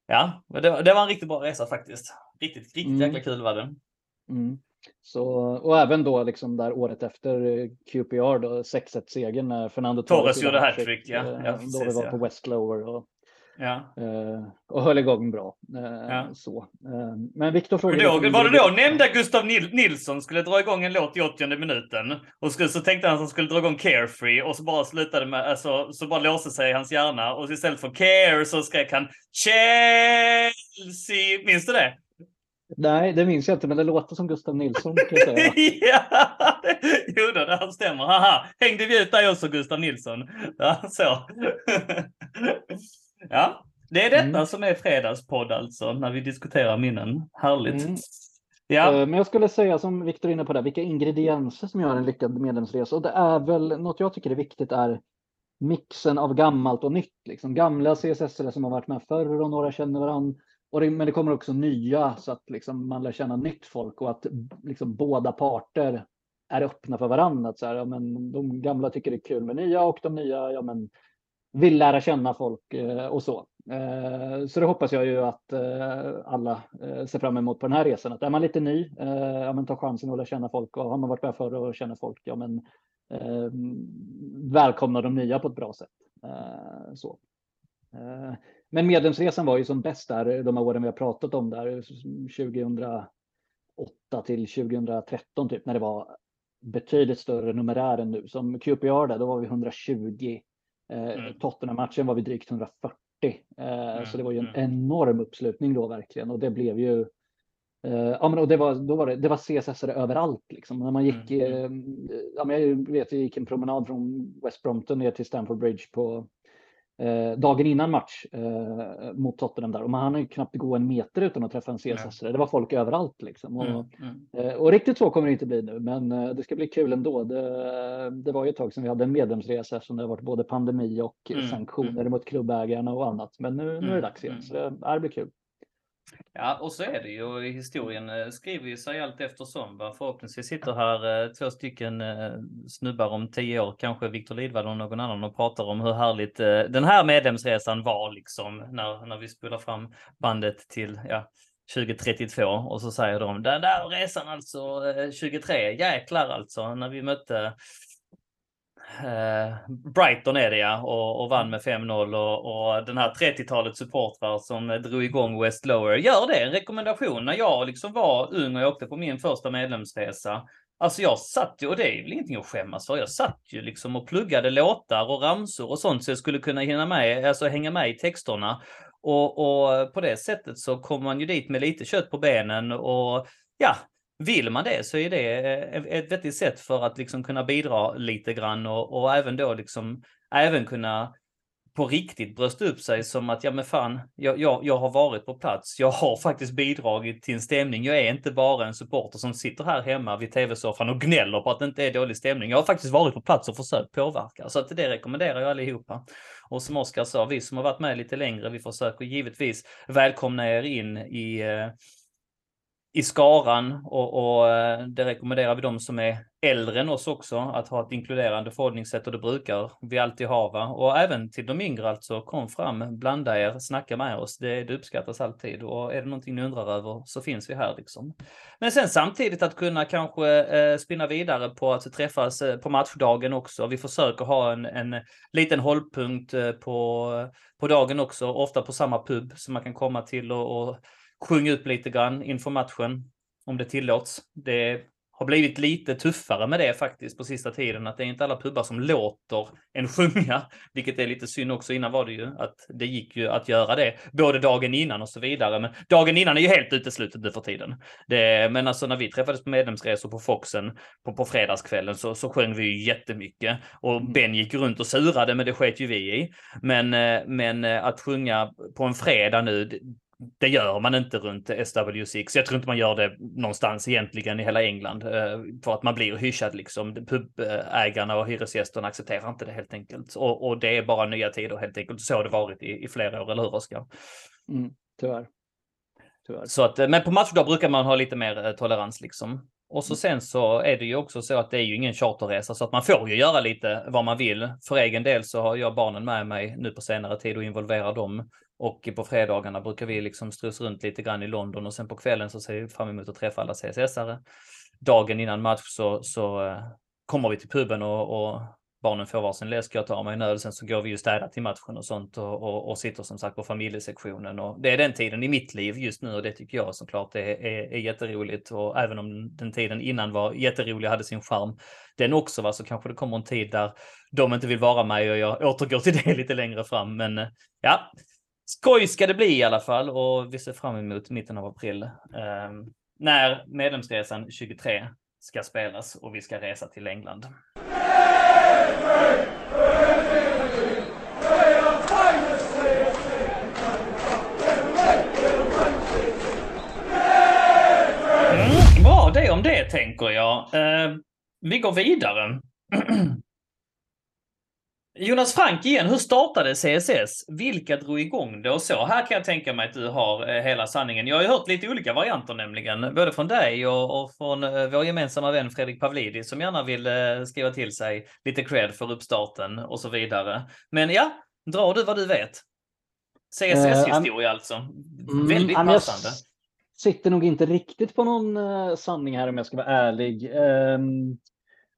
ja, det, var- det var en riktigt bra resa faktiskt. Riktigt, riktigt Mm. jäkla kul var det. Mm. Så, och även då liksom där året efter eh, QPR då 6-1 segern när Fernando Torres gjorde hattrick, ja. eh, Ja, Då vi precis, var ja. på West Lower och, Ja. eh, och höll igång bra. Ja. Så. Men Viktor frågade... då, var det då nämnda Gustav Nil- Nilsson skulle dra igång en låt i 80 minuten? Och skulle, så tänkte han att han skulle dra igång Carefree och så bara slutade med, alltså, så bara låste sig hans hjärna och istället för Care så skrek han Chelsea. Minns du det? Nej, det minns jag inte, men det låter som Gustav Nilsson (laughs) ja, jo då, det här stämmer. Haha, hängde vi ut dig också Gustav Nilsson? Ja, så. (laughs) ja, det är detta Mm. som är fredagspodd alltså, när vi diskuterar minnen. Härligt. Mm. Ja, Eh, Men jag skulle säga som Viktor är inne på där, vilka ingredienser som gör en lyckad medlemsresa. Och det är väl något jag tycker är viktigt är mixen av gammalt och nytt. Liksom. Gamla CSS som har varit med förr och några känner varandra. Och det, men det kommer också nya så att liksom, man lär känna nytt folk och att liksom, båda parter är öppna för varandra. Att Så här, ja, men de gamla tycker det är kul med nya och de nya ja, men, vill lära känna folk eh, och så. Eh, så det hoppas jag ju att eh, alla eh, ser fram emot på den här resan. Att är man lite ny, eh, ja, men ta chansen att lära känna folk och har man varit med förr och känner folk, ja men eh, välkomna de nya på ett bra sätt. Eh, så. Eh, men medlemsresan var ju som bäst där de här åren vi har pratat om där 2008 till 2013 typ när det var betydligt större numerär än nu. Som QPR där, då var vi 120. Eh, Mm. Tottenham-matchen var vi drygt 140. Eh, Så det var ju en mm. enorm uppslutning då verkligen och det blev ju eh, Ja, men och det var, då var det, det var CSS överallt liksom. När man gick, Mm, eh, ja, men jag vet, jag gick en promenad från West Brompton ner till Stamford Bridge på eh, dagen innan match eh, mot Tottenham där och man hann ju knappt gå en meter utan att träffa en CSS. Det var folk överallt liksom. Och, Mm, mm. Eh, Och riktigt så kommer det inte bli nu, men eh, det ska bli kul ändå. Det, det var ju ett tag sedan vi hade en medlemsresa eftersom det har varit både pandemi och Mm, sanktioner mm. mot klubbägarna och annat. Men nu, nu är det Mm, dags igen, mm. så det, det blir kul. Ja, och så är det ju. Och i Historien eh, skriver ju sig allt eftersom. Va? Förhoppningsvis sitter här eh, två stycken eh, snubbar om tio år, kanske Viktor Lidvall och någon annan och pratar om hur härligt eh, den här medlemsresan var liksom när, när vi spelar fram bandet till ja, 2032 och så säger de den där resan alltså eh, 23, jäklar alltså när vi mötte Eh, Brighton är det ja, och, och vann med 5-0 och, och den här 30-talet supportrar som drog igång West Lower. Gör det, en rekommendation. När jag liksom var ung och jag åkte på min första medlemsresa. Alltså jag satt ju, och det är väl ingenting att skämmas för, jag satt ju liksom och pluggade låtar och ramsor och sånt så jag skulle kunna hinna med, alltså hänga med i texterna. Och, och på det sättet så kommer man ju dit med lite kött på benen och ja, vill man det så är det eh, ett vettigt sätt för att liksom kunna bidra lite grann och, och även då liksom även kunna på riktigt brösta upp sig som att ja men fan, jag, jag, jag har varit på plats. Jag har faktiskt bidragit till en stämning. Jag är inte bara en supporter som sitter här hemma vid tv-soffan och gnäller på att det inte är dålig stämning. Jag har faktiskt varit på plats och försökt påverka. Så att det rekommenderar jag allihopa. Och som Oskar sa, vi som har varit med lite längre, vi försöker givetvis välkomna er in i eh, i skaran och, och eh, det rekommenderar vi de som är äldre än oss också att ha ett inkluderande förhållningssätt och det brukar vi alltid ha. Va? Och även till de yngre alltså, kom fram, blanda er, snacka med oss. Det, det uppskattas alltid och är det någonting ni undrar över så finns vi här liksom. Men sen samtidigt att kunna kanske eh, spinna vidare på att träffas eh, på matchdagen också. Vi försöker ha en, en liten hållpunkt eh, på, på dagen också, ofta på samma pub som man kan komma till och, och sjunga upp lite grann inför matchen, om det tillåts. Det har blivit lite tuffare med det faktiskt på sista tiden, att det är inte alla pubbar som låter en sjunga, vilket är lite synd också. Innan var det ju att det gick ju att göra det, både dagen innan och så vidare. Men dagen innan är ju helt uteslutet nu för tiden. Det, men alltså när vi träffades på medlemsresor på Foxen på, på fredagskvällen så, så sjöng vi ju jättemycket. Och Ben gick runt och surade, men det sket ju vi i. Men, eh, men eh, att sjunga på en fredag nu, det- gör man inte runt SW6. Jag tror inte man gör det någonstans egentligen i hela England. Eh, för att man blir hyschad liksom. Pubägarna och hyresgästerna accepterar inte det helt enkelt. Och, och det är bara nya tider helt enkelt. Så har det varit i, i flera år, eller hur Oskar? Mm, tyvärr. tyvärr. Så att, men på matchdag brukar man ha lite mer tolerans liksom. Och så mm. sen så är det ju också så att det är ju ingen charterresa så att man får ju göra lite vad man vill. För egen del så har jag barnen med mig nu på senare tid och involverar dem. Och på fredagarna brukar vi liksom strusa runt lite grann i London och sen på kvällen så ser vi fram emot att träffa alla CSS-are. Dagen innan match så, så eh, kommer vi till puben och, och barnen får varsin läsk, jag tar mig en öl, sen så går vi ju städa till matchen och sånt och, och, och, sitter som sagt på familjesektionen. Och det är den tiden i mitt liv just nu och det tycker jag såklart är, är, är jätteroligt. Och även om den tiden innan var jätterolig och hade sin charm, den också var så kanske det kommer en tid där de inte vill vara med och jag återgår till det (laughs) lite längre fram. Men eh, ja, skoj ska det bli i alla fall och vi ser fram emot mitten av april. Eh, när medlemsresan 23 ska spelas och vi ska resa till England. Mm, bra, det om det tänker jag. Eh, vi går vidare. (clears throat) Jonas Frank igen, hur startade CSS? Vilka drog igång det och så? Här kan jag tänka mig att du har eh, hela sanningen. Jag har ju hört lite olika varianter nämligen, både från dig och, och från eh, vår gemensamma vän Fredrik Pavlidis som gärna vill eh, skriva till sig lite cred för uppstarten och så vidare. Men ja, drar du vad du vet? CSS-historia uh, alltså. Mm, Väldigt mm, passande. Jag sitter nog inte riktigt på någon sanning här om jag ska vara ärlig. Um,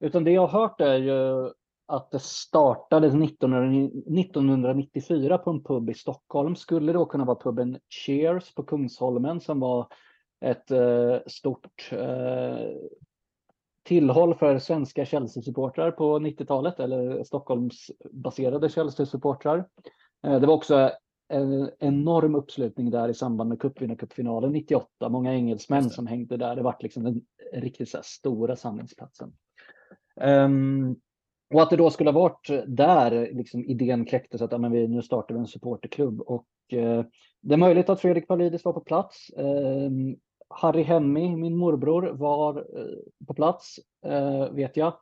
utan det jag har hört är ju att det startade 1994 på en pub i Stockholm. Skulle då kunna vara puben Cheers på Kungsholmen som var ett eh, stort eh, tillhåll för svenska Chelsea-supportrar på 90-talet eller Stockholmsbaserade Chelsea-supportrar. Eh, det var också en enorm uppslutning där i samband med cupvinnarcupfinalen 98. Många engelsmän som hängde där. Det var liksom den riktigt så stora samlingsplatsen. Um, och att det då skulle ha varit eh, där liksom, idén kläcktes att ja, men vi, nu startar vi en supporterklubb. Och, eh, det är möjligt att Fredrik Palidis var på plats. Eh, Harry Hemmi, min morbror, var eh, på plats, eh, vet jag.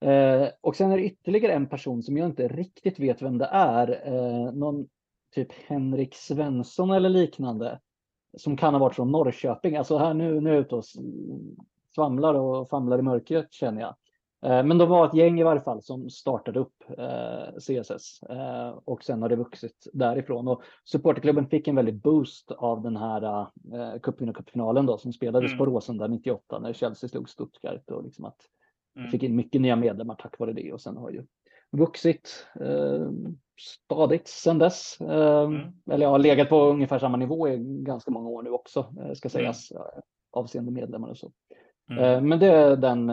Eh, och sen är det ytterligare en person som jag inte riktigt vet vem det är. Eh, någon typ Henrik Svensson eller liknande. Som kan ha varit från Norrköping. Alltså här nu, nu är jag ute och svamlar och famlar i mörkret känner jag. Eh, men de var ett gäng i varje fall som startade upp eh, CSS eh, och sen har det vuxit därifrån. Och supporterklubben fick en väldigt boost av den här cupvinnarcupfinalen då som spelades mm. på Råsunda 98 när Chelsea slog Stuttgart och liksom att mm. fick in mycket nya medlemmar tack vare det och sen har ju vuxit stadigt sen dess. Mm. Eller har legat på ungefär samma nivå i ganska många år nu också ska sägas mm. avseende medlemmar och så. Mm. Men det är den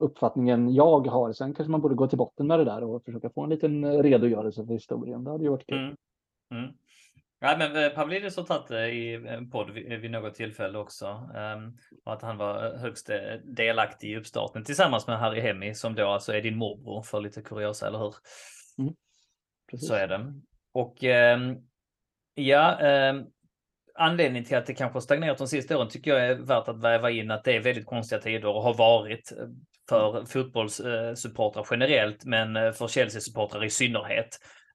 uppfattningen jag har. Sen kanske man borde gå till botten med det där och försöka få en liten redogörelse för historien. Det hade ju varit kul. Mm. Mm. Ja, men eh, Pavlidis har tagit det i en podd vid, något tillfälle också. Um, och att han var högst eh, delaktig i uppstarten tillsammans med Harry Hemmi som då alltså är din morbror för lite kuriosa, eller hur? Mm. Så är det. Och um, ja, um, anledningen till att det kanske stagnerat de sista åren tycker jag är värt att väva in att det är väldigt konstiga tider och har varit för fotbollssupportrar generellt, men eh, för Chelsea-supportrar i synnerhet.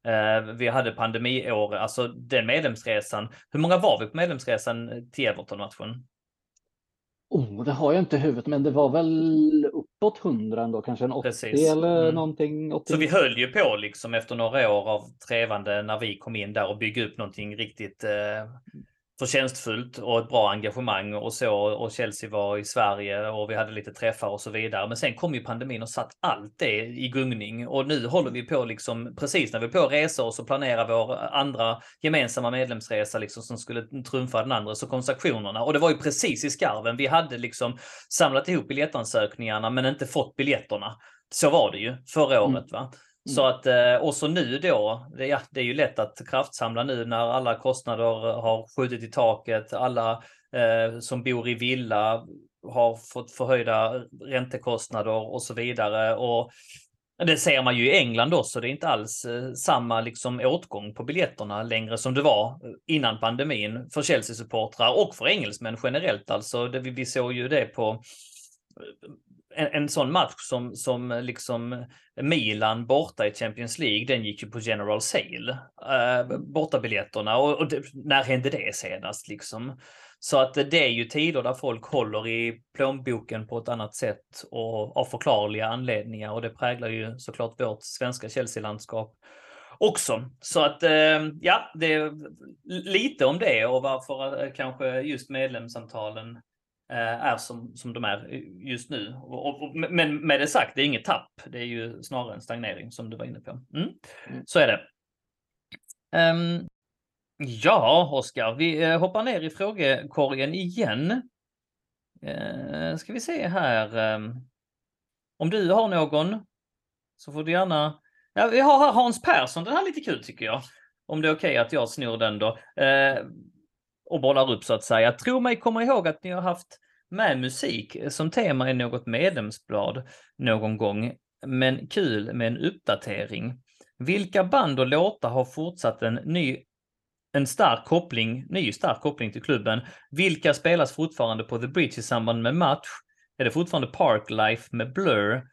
Eh, vi hade pandemiår, alltså den medlemsresan. Hur många var vi på medlemsresan till Everton-matchen? Oh, det har jag inte i huvudet, men det var väl uppåt hundra ändå, kanske en 80 Precis. eller mm. någonting. 80. Så vi höll ju på liksom efter några år av trevande när vi kom in där och bygga upp någonting riktigt eh, förtjänstfullt och ett bra engagemang och så. Och Chelsea var i Sverige och vi hade lite träffar och så vidare. Men sen kom ju pandemin och satt allt det i gungning. Och nu håller vi på liksom precis när vi är på resa och så planerar vår andra gemensamma medlemsresa liksom som skulle trumfa den andra så kom sanktionerna. Och det var ju precis i skarven. Vi hade liksom samlat ihop biljettansökningarna men inte fått biljetterna. Så var det ju förra mm. året. Så mm. att, eh, och så nu då, det, ja, det är ju lätt att kraftsamla nu när alla kostnader har skjutit i taket, alla eh, som bor i villa har fått förhöjda räntekostnader och så vidare. Och Det ser man ju i England också. Det är inte alls eh, samma liksom åtgång på biljetterna längre som det var eh, innan pandemin för Chelsea-supportrar och för engelsmän generellt. Alltså, det, vi såg ju det på en, en sån match som, som liksom Milan borta i Champions League, den gick ju på General Sale, äh, bortabiljetterna. Och, och det, när hände det senast liksom? Så att det är ju tider där folk håller i plånboken på ett annat sätt och av förklarliga anledningar och det präglar ju såklart vårt svenska Chelsea-landskap också. Så att eh, ja, det är lite om det och varför eh, kanske just medlemsantalen är som, som de är just nu. Och, och, men med det sagt, det är inget tapp. Det är ju snarare en stagnering som du var inne på. Mm. Mm. Så är det. Um, Ja, Oskar, vi eh, hoppar ner i frågekorgen igen. Eh, ska vi se här. Ehm, om du har någon så får du gärna... Ja, vi har här Hans Persson, den här är lite kul tycker jag. Om det är okej okay att jag snor den då. Eh, och bollar upp så att säga. Tro mig komma ihåg att ni har haft med musik som tema i något medlemsblad någon gång. Men kul med en uppdatering. Vilka band och låtar har fortsatt en ny en stark koppling, ny stark koppling till klubben. Vilka spelas fortfarande på The Bridge i samband med match? Är det fortfarande Parklife med Blur?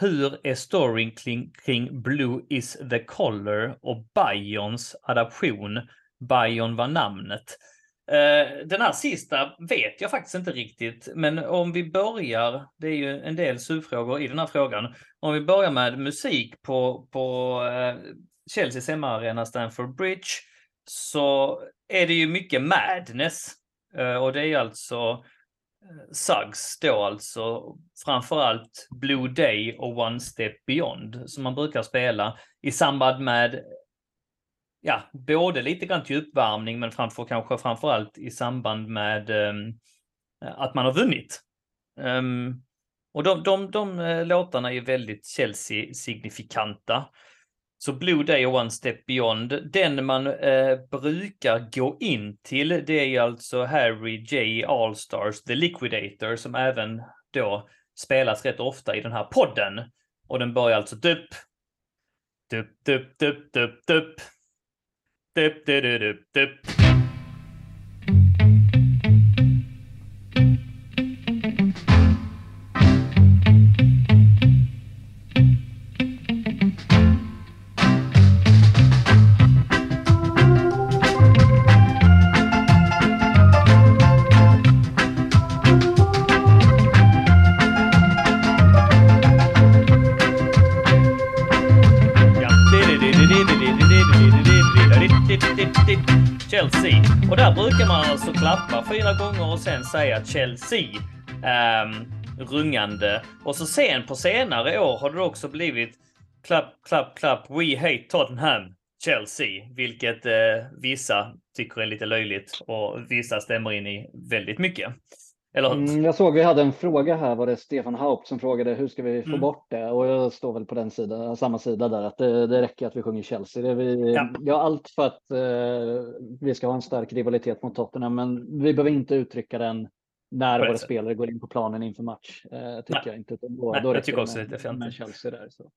Hur är storyn kring, kring Blue is the color och Bayons adaption? Bayon var namnet. Eh, den här sista vet jag faktiskt inte riktigt, men om vi börjar, det är ju en del suvfrågor i den här frågan. Om vi börjar med musik på, på eh, Chelseas hemmaarena Stamford Bridge så är det ju mycket madness. Eh, och det är ju alltså Suggs då alltså framförallt Blue Day och One Step Beyond som man brukar spela i samband med ja, både lite grann till uppvärmning men framför, kanske framförallt i samband med um, att man har vunnit. Um, och de, de, de, de låtarna är väldigt Chelsea-signifikanta. Så Blue Day och One Step Beyond, den man eh, brukar gå in till, det är alltså Harry J Allstars The Liquidator som även då spelas rätt ofta i den här podden. Och den börjar alltså dupp, dupp, dupp, dupp, dupp, dupp. Dip, dip, dip, dip. Sen säga Chelsea. Um, rungande. Och så sen på senare år har det också blivit klapp, klapp, klapp, We hate Tottenham, Chelsea. Vilket eh, vissa tycker är lite löjligt och vissa stämmer in i väldigt mycket. Eller? Mm, jag såg vi hade en fråga här, var det Stefan Haupt som frågade hur ska vi få mm. bort det? Och jag står väl på den sidan, samma sida där, att det, det räcker att vi sjunger Chelsea. Det vi, ja. ja allt för att eh, vi ska ha en stark rivalitet mot Tottenham, men vi behöver inte uttrycka den när våra spelare går in på planen inför match. Eh, tycker Nej. jag inte. Då, Nej, då jag tycker också med, lite med Chelsea där. Så.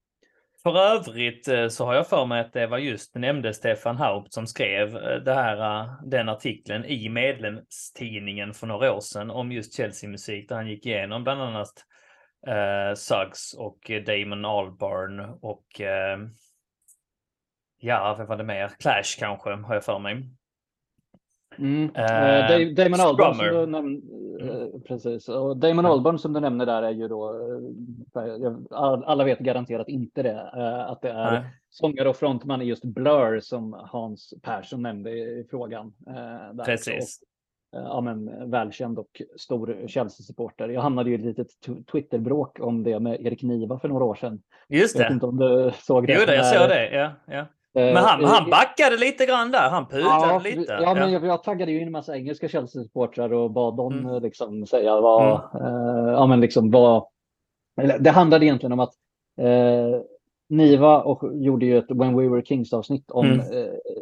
För övrigt eh, så har jag för mig att det var just nämnde Stefan Haupt som skrev eh, det här, eh, den artikeln i medlemstidningen för några år sedan om just Chelsea-musik där han gick igenom bland annat eh, Suggs och Damon Albarn och eh, ja, vad var det mer? Clash kanske har jag för mig. Mm. Uh, Damon Albarn som du nämnde, mm. precis. Och Damon Albarn som du nämner där är ju då, eh, alla vet garanterat inte det, att det är Nej. sångare och frontman i just Blur som Hans Persson nämnde i frågan. Där. Precis. Och, ja, men, välkänd och stor Chelsea-supporter. Jag hamnade ju i ett litet Twitterbråk om det med Erik Niva för några år sedan. Just det. Jag vet inte om du såg det. Jo, det, jag såg det. Ja, ja. Men han, eh, han backade lite grann där, han pudlade ja, lite. Ja, men jag, jag taggade ju in en massa engelska Chelsea-supportrar och bad dem mm. liksom säga vad, mm. eh, ja men liksom vad, det handlade egentligen om att eh, Niva och gjorde ju ett When We Were Kings avsnitt om mm.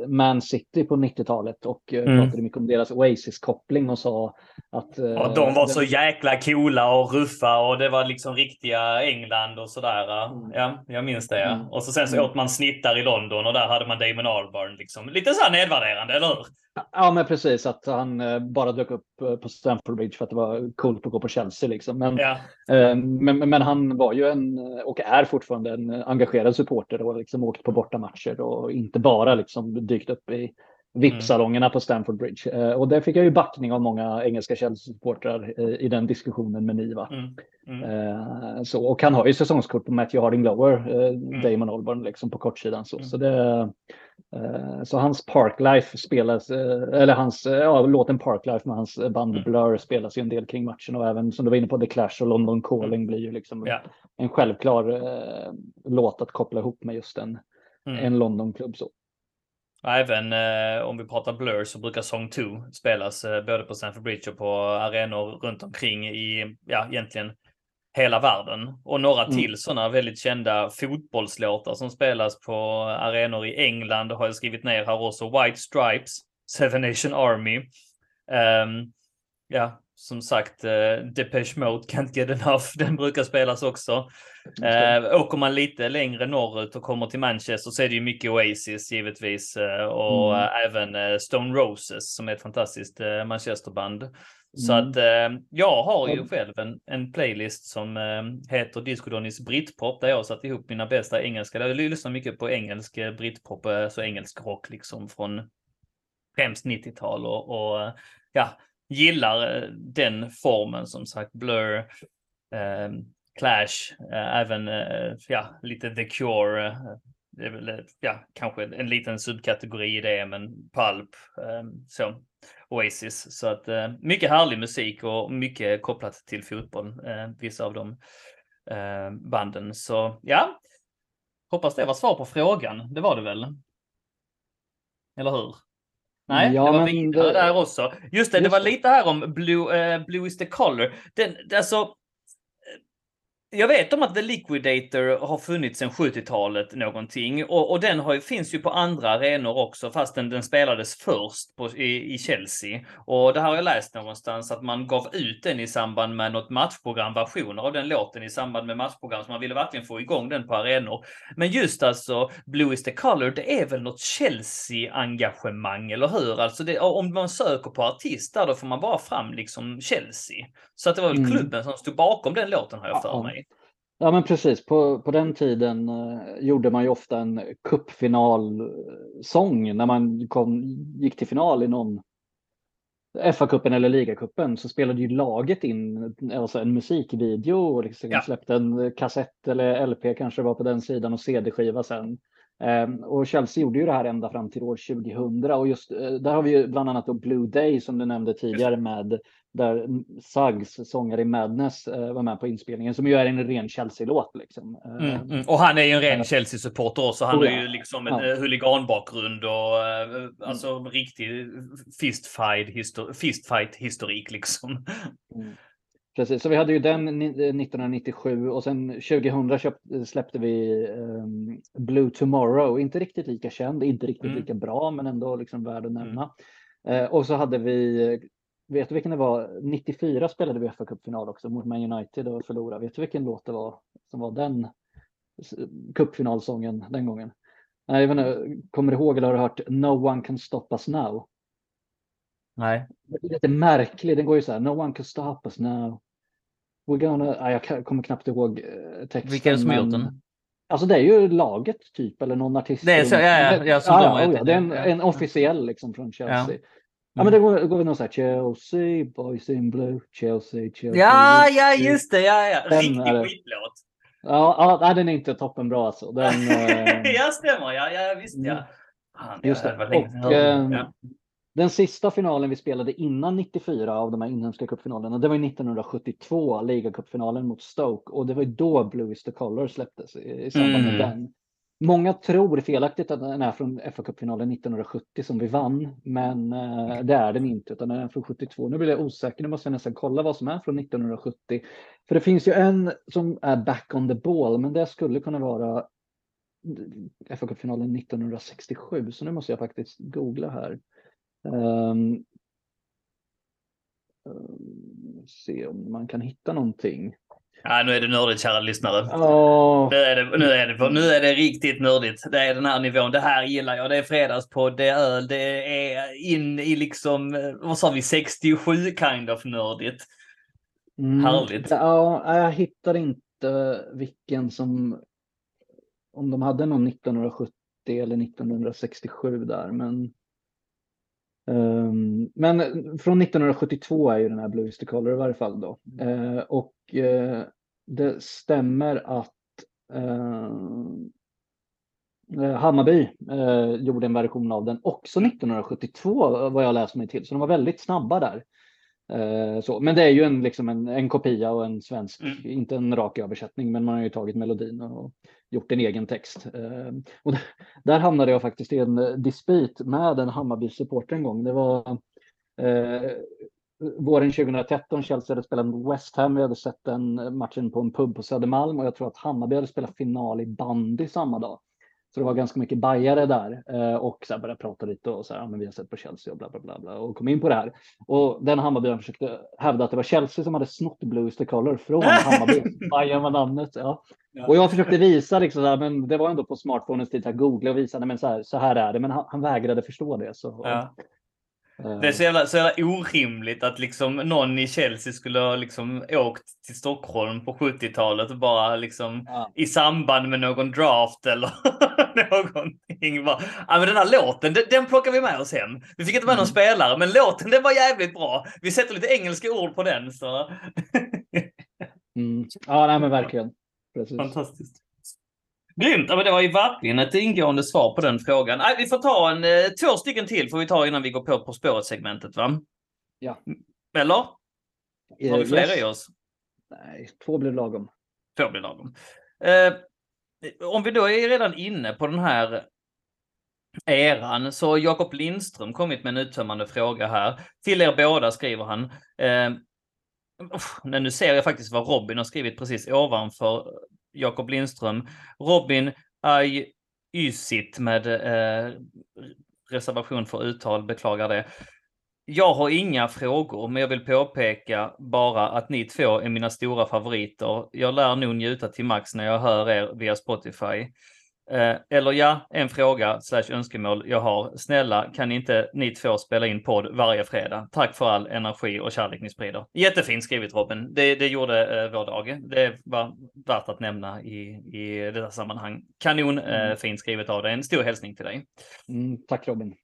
Eh, Man City på 90-talet och Mm. pratade mycket om deras Oasis-koppling och sa att... eh, Ja, de var den- så jäkla coola och ruffa och det var liksom riktiga England och sådär. Mm. Ja, jag minns det. Ja. Mm. Och så sen så Mm. åt man snittar i London och där hade man Damon Albarn. Liksom. Lite så här nedvärderande, eller hur? Ja, men precis. Att han eh, bara dök upp eh, på Stamford Bridge för att det var coolt att gå på Chelsea. Liksom. Men, Ja. eh, men, men han var ju en, och är fortfarande en engagerad supporter och liksom åkt på bortamatcher och inte bara liksom dykt upp i VIP-salongerna på Stamford Bridge. Och där fick jag ju backning av många engelska Chelsea-supportrar i den diskussionen med Niva. Mm. Mm. Så, och han har ju säsongskort på Matthew Harding Lower, Mm. Damon Albarn liksom på kortsidan. Så, Mm. så, det, så hans Parklife spelas, eh, eller hans, eh, ja, låten Parklife med hans band Mm. Blur spelas ju en del kring matchen och även som du var inne på The Clash och London Calling blir ju liksom Ja. en självklar eh, låt att koppla ihop med just en, Mm. en Londonklubb. Så. Även eh, om vi pratar Blur så brukar Song 2 spelas eh, både på Stamford Bridge och på arenor runt omkring i, ja, egentligen hela världen. Och några Mm. till sådana väldigt kända fotbollslåtar som spelas på arenor i England har jag skrivit ner här också. White Stripes, Seven Nation Army. Ehm, ja, som sagt, uh, Depeche Mode, Can't Get Enough, (laughs) den brukar spelas också. Eh, åker man lite längre norrut och kommer till Manchester så är det ju mycket Oasis givetvis eh, och Mm. även eh, Stone Roses som är ett fantastiskt Manchesterband. Så Mm. att eh, jag har ju själv en, en playlist som eh, heter Disco Donnys Britpop där jag har satt ihop mina bästa engelska. Jag lyssnar mycket på engelsk eh, Britpop, eh, så engelsk rock liksom från främst 90-tal och, och ja, gillar eh, den formen som sagt. Blur, eh, Clash, även ja, lite The Cure. Det är väl ja, kanske en liten subkategori i det, men Pulp, så Oasis. Så att eh, mycket härlig musik och mycket kopplat till fotboll, eh, vissa av de eh, banden. Så ja, hoppas det var svar på frågan. Det var det väl? Eller hur? Nej, Ja, det var vidare det- där också. Just det, det Just var det. lite här om Blue, eh, Blue is the color. Den, alltså, jag vet om att The Liquidator har funnits sedan 70-talet någonting och, och den har, finns ju på andra arenor också fastän den spelades först på, i, i Chelsea. Och det här har jag läst någonstans att man gav ut den i samband med något matchprogram, versioner av den låten i samband med matchprogram så man ville verkligen få igång den på arenor. Men just alltså Blue is the color, det är väl något Chelsea-engagemang, eller hur? Alltså det, om man söker på artist där, då får man bara fram liksom Chelsea. Så att det var väl Mm. klubben som stod bakom den låten har jag för mig. Ja men precis, på, på den tiden eh, gjorde man ju ofta en cupfinalsång när man kom, gick till final i någon FA-cupen eller ligacupen så spelade ju laget in alltså en musikvideo och liksom Ja. släppte en kassett eller LP kanske var på den sidan och CD-skiva sen. Ehm, och Chelsea gjorde ju det här ända fram till år 2000 och just eh, där har vi ju bland annat då Blue Day som du nämnde tidigare med där Suggs, sångare i Madness, eh, var med på inspelningen som ju är en ren Chelsea-låt liksom. Mm, mm. Och han är ju en ren Ja. Chelsea-supporter också. Han Oh, har ja. ju liksom en Ja. eh, huliganbakgrund och eh, alltså riktig fistfight, histor- fistfight historik liksom. Mm. Precis, så vi hade ju den ni- eh, 1997 och sen 2000 köpt, släppte vi ehm, Blue Tomorrow. Inte riktigt lika känd, inte riktigt Mm. lika bra, men ändå liksom värd att nämna. Eh, och så hade vi, vet du vilken det var? 94 spelade vi FA Cup-final också mot Man United och förlorade. Vet du vilken låt det var som var den cupfinalsången den gången? Nej, jag vet inte, kommer du ihåg eller har du hört No One Can Stop Us Now? Nej. Det är lite märklig. Den går ju så här. No one can stop us now. We're gonna... Nej, jag kommer knappt ihåg eh, texten. Vilka är det som har gjort den? Alltså det är ju laget typ eller någon artist. Det är så- ja, ja, ja, som ja, de ja, har gjort ja, det, det är en, en officiell liksom från Chelsea. Ja, Mm. men det går, går vi någon så här Chelsea, boys in blue, Chelsea, Chelsea. Ja, ja, just det. Ja, ja. Riktig skitlåt. Ja, ja, den är inte toppenbra alltså. Den, (laughs) eh, ja, stämmer. Ja, ja visst ja. Mm. Fan, Just ja, det. Och, ja. Den sista finalen vi spelade innan 94 av de här inhemska cupfinalerna, det var ju 1972, ligacupfinalen mot Stoke och det var ju då Blue is the color släpptes i, i samband med Mm. den. Många tror felaktigt att den är från FA-cupfinalen 1970 som vi vann, men eh, det är den inte utan den är från 72. Nu blir jag osäker, nu måste jag nästan kolla vad som är från 1970. För det finns ju en som är back on the ball, men det skulle kunna vara fa Cup-finalen 1967, så nu måste jag faktiskt googla här. Um, se om man kan hitta någonting. Ja, nu är det nördigt kära lyssnare. Oh. Nu, är det, nu, är det, nu är det riktigt nördigt. Det är den här nivån. Det här gillar jag. Det är fredagspodd, det är öl, det är in i liksom, vad sa vi, 67 kind of nördigt. Mm. Härligt. Ja, jag hittar inte vilken som, om de hade någon 1970 eller 1967 där, men Um, men från 1972 är ju den här Blue is the color i varje fall då. Uh, och uh, det stämmer att uh, Hammarby eh, gjorde en version av den också 1972 vad jag läst mig till. Så de var väldigt snabba där. Eh, så, men det är ju en, liksom en, en kopia och en svensk, mm. inte en rak översättning, men man har ju tagit melodin och gjort en egen text. Eh, och där, där hamnade jag faktiskt i en eh, dispyt med en Hammarby-supporter en gång. Det var eh, våren 2013, Chelsea hade spelat West Ham. Vi hade sett den matchen på en pub på Södermalm och jag tror att Hammarby hade spelat final i bandy samma dag. Så det var ganska mycket bajare där eh, och så började prata lite och så här, ja, men vi har sett på Chelsea och bla bla bla, bla och kom in på det här. Och den Hammarbyaren försökte hävda att det var Chelsea som hade snott Blues the Color från Hammarby. (laughs) Bayern var namnet. Ja. ja. Och jag försökte visa liksom, här, men det var ändå på smartphonens tid, att googla och visa, nej, men så här, så här är det. Men han, han vägrade förstå det. Så, ja. Det är så jävla, så jävla orimligt att liksom någon i Chelsea skulle ha liksom åkt till Stockholm på 70-talet och bara liksom ja. i samband med någon draft eller (laughs) någonting. Bara, ja, men den här låten, den, den plockar vi med oss hem. Vi fick inte med mm. någon spelare, men låten den var jävligt bra. Vi sätter lite engelska ord på den. Så. mm. Ja, nej, men verkligen. Precis. Fantastiskt. Grymt! Ja, men det var ju verkligen ett ingående svar på den frågan. Nej, vi får ta en, eh, två stycken till får vi ta innan vi går på På spåret-segmentet, va? Ja. Eller? Har vi fler yes. i oss? Nej, två blir lagom. Två blir lagom. Eh, om vi då är redan inne på den här eran så har Jakob Lindström kommit med en uttömmande fråga här. Till er båda skriver han. Eh, nu ser jag faktiskt vad Robin har skrivit precis ovanför Jakob Lindström. Robin Ayusit med eh, reservation för uttal, beklagar det. Jag har inga frågor, men jag vill påpeka bara att ni två är mina stora favoriter. Jag lär nog njuta till max när jag hör er via Spotify. Eh, eller ja, en fråga slash önskemål jag har. Snälla, kan inte ni två spela in podd varje fredag? Tack för all energi och kärlek ni sprider. Jättefint skrivet Robin. Det, det gjorde eh, vår dag. Det var värt att nämna i, i detta sammanhang. Kanon eh, mm. fint skrivet av dig. En stor hälsning till dig. Mm, tack Robin.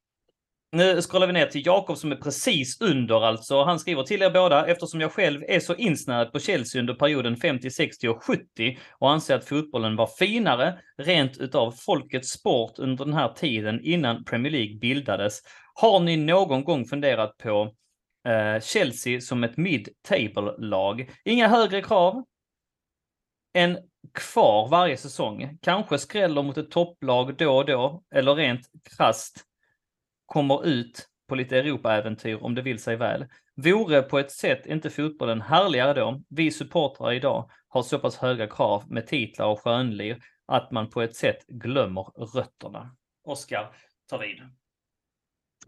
Nu scrollar vi ner till Jakob som är precis under alltså. Han skriver till er båda eftersom jag själv är så insnärad på Chelsea under perioden 50, 60 och 70 och anser att fotbollen var finare rent utav folkets sport under den här tiden innan Premier League bildades. Har ni någon gång funderat på eh, Chelsea som ett mid-table-lag? Inga högre krav än kvar varje säsong. Kanske skräller mot ett topplag då och då, eller rent krasst kommer ut på lite Europaäventyr om det vill sig väl. Vore på ett sätt inte fotbollen härligare då? Vi supportrar idag har så pass höga krav med titlar och skönlir att man på ett sätt glömmer rötterna. Oskar, ta vid.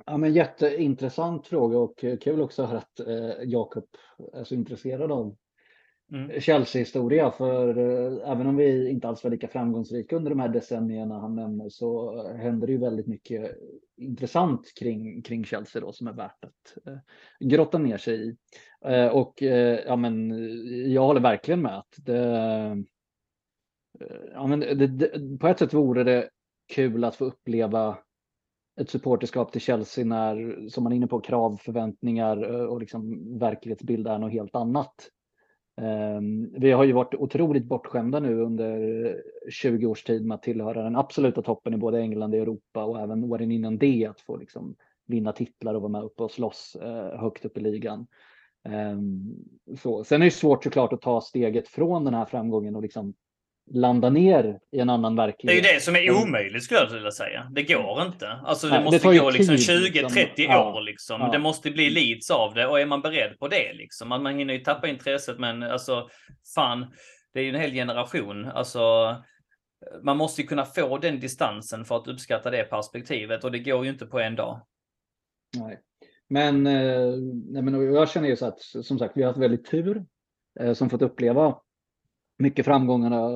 Ja, men jätteintressant fråga och eh, kul också att eh, Jakob är så intresserad av mm. Chelsea-historia. För eh, även om vi inte alls var lika framgångsrika under de här decennierna han nämner så händer det ju väldigt mycket intressant kring, kring Chelsea då som är värt att eh, grotta ner sig i. Eh, och eh, ja, men eh, jag håller verkligen med att det, eh, ja, men det, det, på ett sätt vore det kul att få uppleva ett supporterskap till Chelsea när, som man är inne på, krav, förväntningar och liksom verklighetsbild är något helt annat. Ehm, vi har ju varit otroligt bortskämda nu under 20 års tid med att tillhöra den absoluta toppen i både England och Europa och även åren innan det att få liksom vinna titlar och vara med uppe och slåss eh, högt upp i ligan. Ehm, så. Sen är det svårt såklart att ta steget från den här framgången och liksom landa ner i en annan verklighet. Det är ju det som är mm. omöjligt skulle jag vilja säga. Det går inte. Alltså det Nej, måste det gå liksom 20-30 liksom. år liksom. Ja. Det måste bli leads av det och är man beredd på det liksom. Man, man hinner ju tappa intresset men alltså fan, det är ju en hel generation. Alltså man måste ju kunna få den distansen för att uppskatta det perspektivet och det går ju inte på en dag. Nej, men, eh, nej, men jag känner ju så att som sagt, vi har haft väldigt tur eh, som fått uppleva mycket framgångarna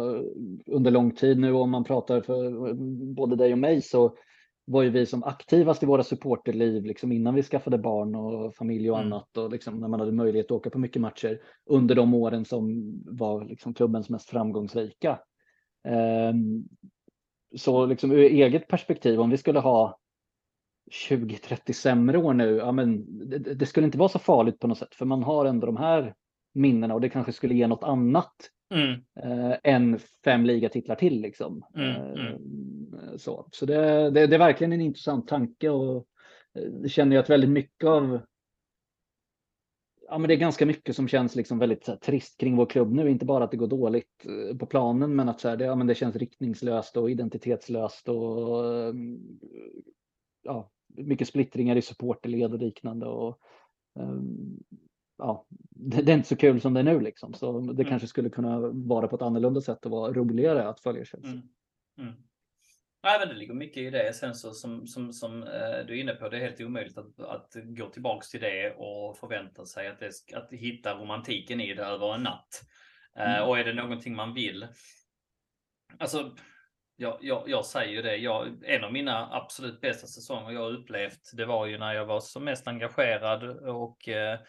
under lång tid nu. Om man pratar för både dig och mig så var ju vi som aktivast i våra supporterliv liksom innan vi skaffade barn och familj och mm. annat och liksom när man hade möjlighet att åka på mycket matcher under de åren som var liksom klubbens mest framgångsrika. Um, så liksom ur eget perspektiv, om vi skulle ha 20-30 sämre år nu, ja men det, det, skulle inte vara så farligt på något sätt, för man har ändå de här minnena och det kanske skulle ge något annat mm. eh, än fem ligatitlar till. Liksom. Mm, mm. Eh, så så det, det, det, är verkligen en intressant tanke och eh, det känner jag att väldigt mycket av Ja, men det är ganska mycket som känns liksom väldigt här, trist kring vår klubb nu. Inte bara att det går dåligt eh, på planen, men att så här, det, ja, men det känns riktningslöst och identitetslöst och ja, mycket splittringar i supporterled och liknande. Och, um, ja, det, är inte så kul som det är nu liksom. Så det mm. kanske skulle kunna vara på ett annorlunda sätt och vara roligare att följa Chelsea. Mm. Mm. Nej, men det ligger mycket i det. Sen så som, som, som eh, du är inne på, det är helt omöjligt att, att gå tillbaks till det och förvänta sig att, det, att hitta romantiken i det över en natt. Eh, mm. och är det någonting man vill. Alltså, jag, jag, jag säger ju det. Jag, en av mina absolut bästa säsonger jag upplevt, det var ju när jag var som mest engagerad och eh,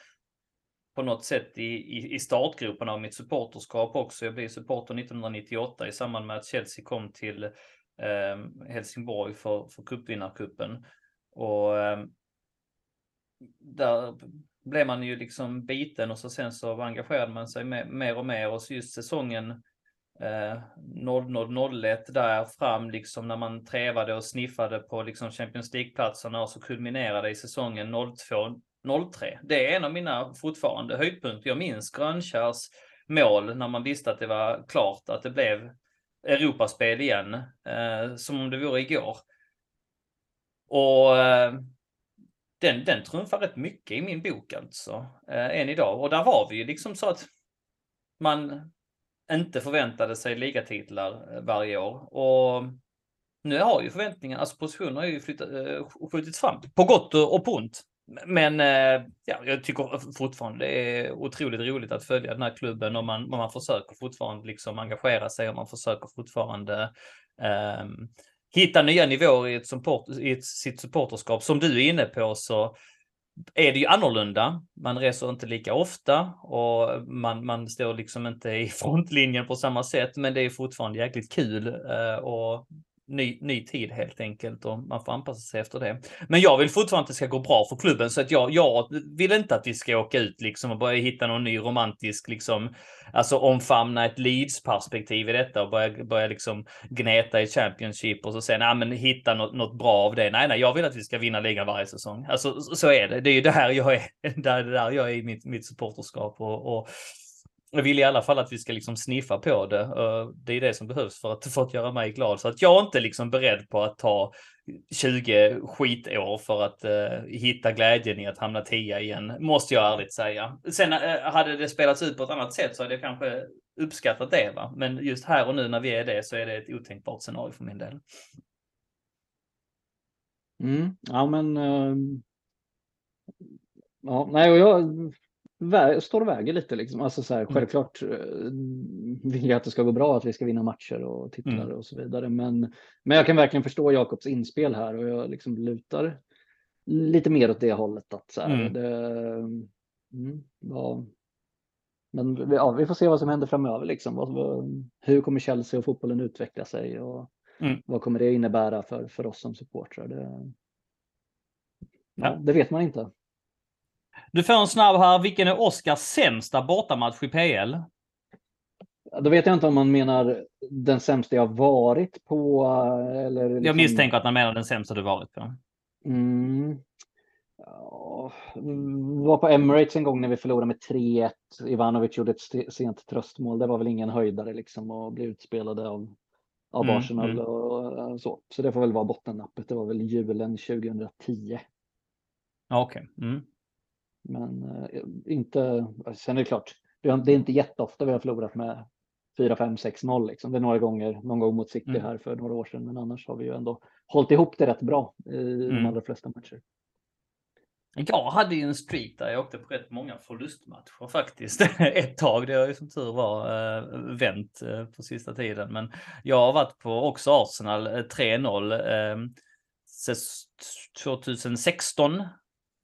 på något sätt i, i, i startgroparna av mitt supporterskap också. Jag blev supporter 1998 i samband med att Chelsea kom till eh, Helsingborg för, för cupvinnarcupen. Och eh, där blev man ju liksom biten och så sen så engagerade man sig mer, mer och mer och så just säsongen eh, 00-01 där fram liksom när man trevade och sniffade på liksom Champions League-platserna och så kulminerade i säsongen 02 03. Det är en av mina fortfarande höjdpunkter. Jag minns Grönkärrs mål när man visste att det var klart att det blev Europaspel igen, eh, som om det vore igår. Och eh, den, den trumfar rätt mycket i min bok alltså, eh, än idag. Och där var vi ju liksom så att man inte förväntade sig ligatitlar eh, varje år. Och nu har ju förväntningarna, alltså positionerna har ju flyttat, eh, skjutits fram, på gott och på ont. Men eh, ja, jag tycker fortfarande det är otroligt roligt att följa den här klubben och man, man försöker fortfarande liksom engagera sig och man försöker fortfarande eh, hitta nya nivåer i, ett support, i ett, sitt supporterskap. Som du är inne på så är det ju annorlunda. Man reser inte lika ofta och man, man står liksom inte i (laughs) frontlinjen på samma sätt, men det är fortfarande jäkligt kul eh, och ny, ny tid helt enkelt och man får anpassa sig efter det. Men jag vill fortfarande att det ska gå bra för klubben så att jag, jag vill inte att vi ska åka ut liksom och börja hitta någon ny romantisk liksom, alltså omfamna ett Leeds-perspektiv i detta och börja, börja liksom gneta i Championship och så sen, ja men hitta något, något bra av det. Nej, nej, jag vill att vi ska vinna ligan varje säsong. Alltså så är det. Det är ju det här jag är, (laughs) det är där jag är i mitt, mitt supporterskap och, och jag vill i alla fall att vi ska liksom sniffa på det. Eh, det är det som behövs för att, för att göra mig glad. Så att jag är inte liksom beredd på att ta 20 skitår för att eh, hitta glädjen i att hamna tia igen, måste jag ärligt säga. Sen eh, hade det spelats ut på ett annat sätt så hade jag kanske uppskattat det. Va? Men just här och nu när vi är det så är det ett otänkbart scenario för min del. Mm, ja men uh, Ja, nej, och jag står och väger lite. Liksom. Alltså så här, mm. Självklart eh, vill jag att det ska gå bra, att vi ska vinna matcher och titlar mm. och så vidare. Men, men jag kan verkligen förstå Jakobs inspel här och jag liksom lutar lite mer åt det hållet. Att så här, mm. Det, mm, ja. Men ja, vi får se vad som händer framöver. Liksom. Hur kommer Chelsea och fotbollen utveckla sig och mm. vad kommer det innebära för, för oss som supportrar? Det, ja, det vet man inte. Du får en snabb här. Vilken är Oskars sämsta bortamatch i PL? Då vet jag inte om man menar den sämsta jag varit på. Eller liksom... Jag misstänker att man menar den sämsta du varit på. Mm. Ja, var på Emirates en gång när vi förlorade med 3-1. Ivanovic gjorde ett sent tröstmål. Det var väl ingen höjdare liksom att bli utspelade av, av mm, Arsenal mm. och så. Så det får väl vara bottennappet. Det var väl julen 2010. Okej. Okay. Mm. Men eh, inte, sen är det klart, det är inte jätteofta vi har förlorat med 4, 5, 6-0 liksom. Det är några gånger, någon gång mot City Mm. här för några år sedan, men annars har vi ju ändå hållit ihop det rätt bra i Mm. de allra flesta matcher. Jag hade ju en streak där jag åkte på rätt många förlustmatcher faktiskt. (laughs) Ett tag, det har ju som tur var eh, vänt eh, på sista tiden. Men jag har varit på också Arsenal eh, 3-0 eh, ses- 2016 eh,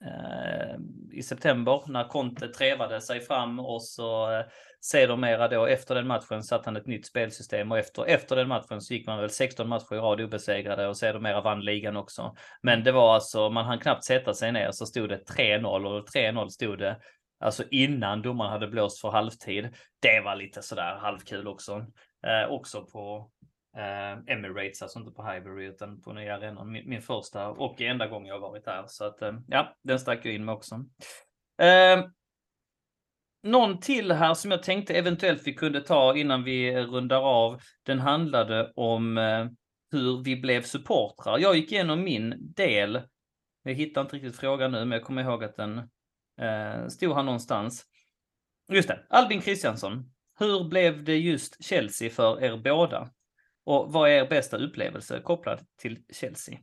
Eh, i september när Conte trevade sig fram och så eh, sedermera då efter den matchen satte han ett nytt spelsystem och efter, efter den matchen så gick man väl 16 matcher i rad obesegrade och sedermera vann ligan också. Men det var alltså, man hann knappt sätta sig ner så stod det 3-0 och 3-0 stod det alltså innan domaren hade blåst för halvtid. Det var lite sådär halvkul också. Eh, också på eh, Emirates, alltså inte på Highbury utan på nya arenan. Min, min första och enda gång jag varit där. Så att eh, ja, den stack jag in med också. Eh, någon till här som jag tänkte eventuellt vi kunde ta innan vi rundar av. Den handlade om eh, hur vi blev supportrar. Jag gick igenom min del. Jag hittar inte riktigt frågan nu, men jag kommer ihåg att den eh, stod här någonstans. Just det, Albin Kristiansson. Hur blev det just Chelsea för er båda? Och vad är er bästa upplevelse kopplad till Chelsea?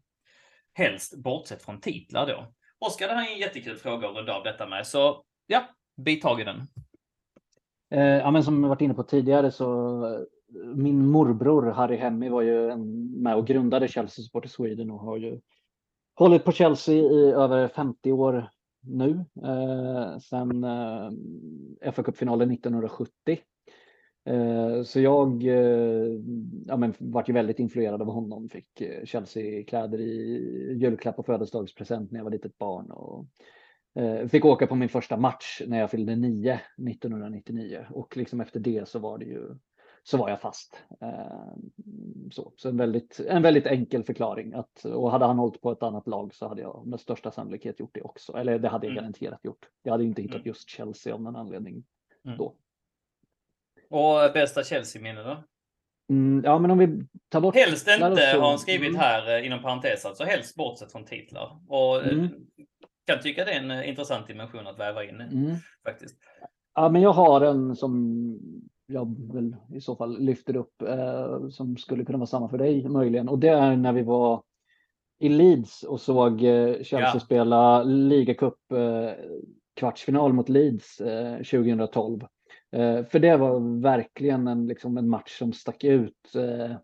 Helst bortsett från titlar då. Oskar, det här är en jättekul fråga att runda av detta med, så ja, bit tag i den. Eh, ja, men som jag varit inne på tidigare så eh, min morbror Harry Hemmy var ju en, med och grundade Chelsea Support Sweden och har ju hållit på Chelsea i över 50 år nu. Eh, sen eh, fa Cup-finalen 1970. Eh, så jag eh, ja, men, vart ju väldigt influerad av honom. Fick eh, Chelsea-kläder i julklapp och födelsedagspresent när jag var litet barn. Och, Fick åka på min första match när jag fyllde nio 1999 och liksom efter det så var det ju så var jag fast. Så, så en, väldigt, en väldigt enkel förklaring. Att, och hade han hållit på ett annat lag så hade jag med största sannolikhet gjort det också. Eller det hade jag Mm. garanterat gjort. Jag hade inte hittat Mm. just Chelsea av någon anledning Mm. då. Och bästa Chelsea-minne då? Mm, ja, men om vi tar bort... Helst inte så- har han skrivit Mm. här eh, inom parentes, alltså helst bortsett från titlar. Och eh, Mm. kan tycka det är en eh, intressant dimension att väva in Mm. faktiskt. Ja, men jag har en som jag väl i så fall lyfter upp eh, som skulle kunna vara samma för dig möjligen. Och det är när vi var i Leeds och såg eh, Chelsea Ja. spela ligacup eh, kvartsfinal mot Leeds eh, 2012. Eh, för det var verkligen en, liksom en match som stack ut. Eh,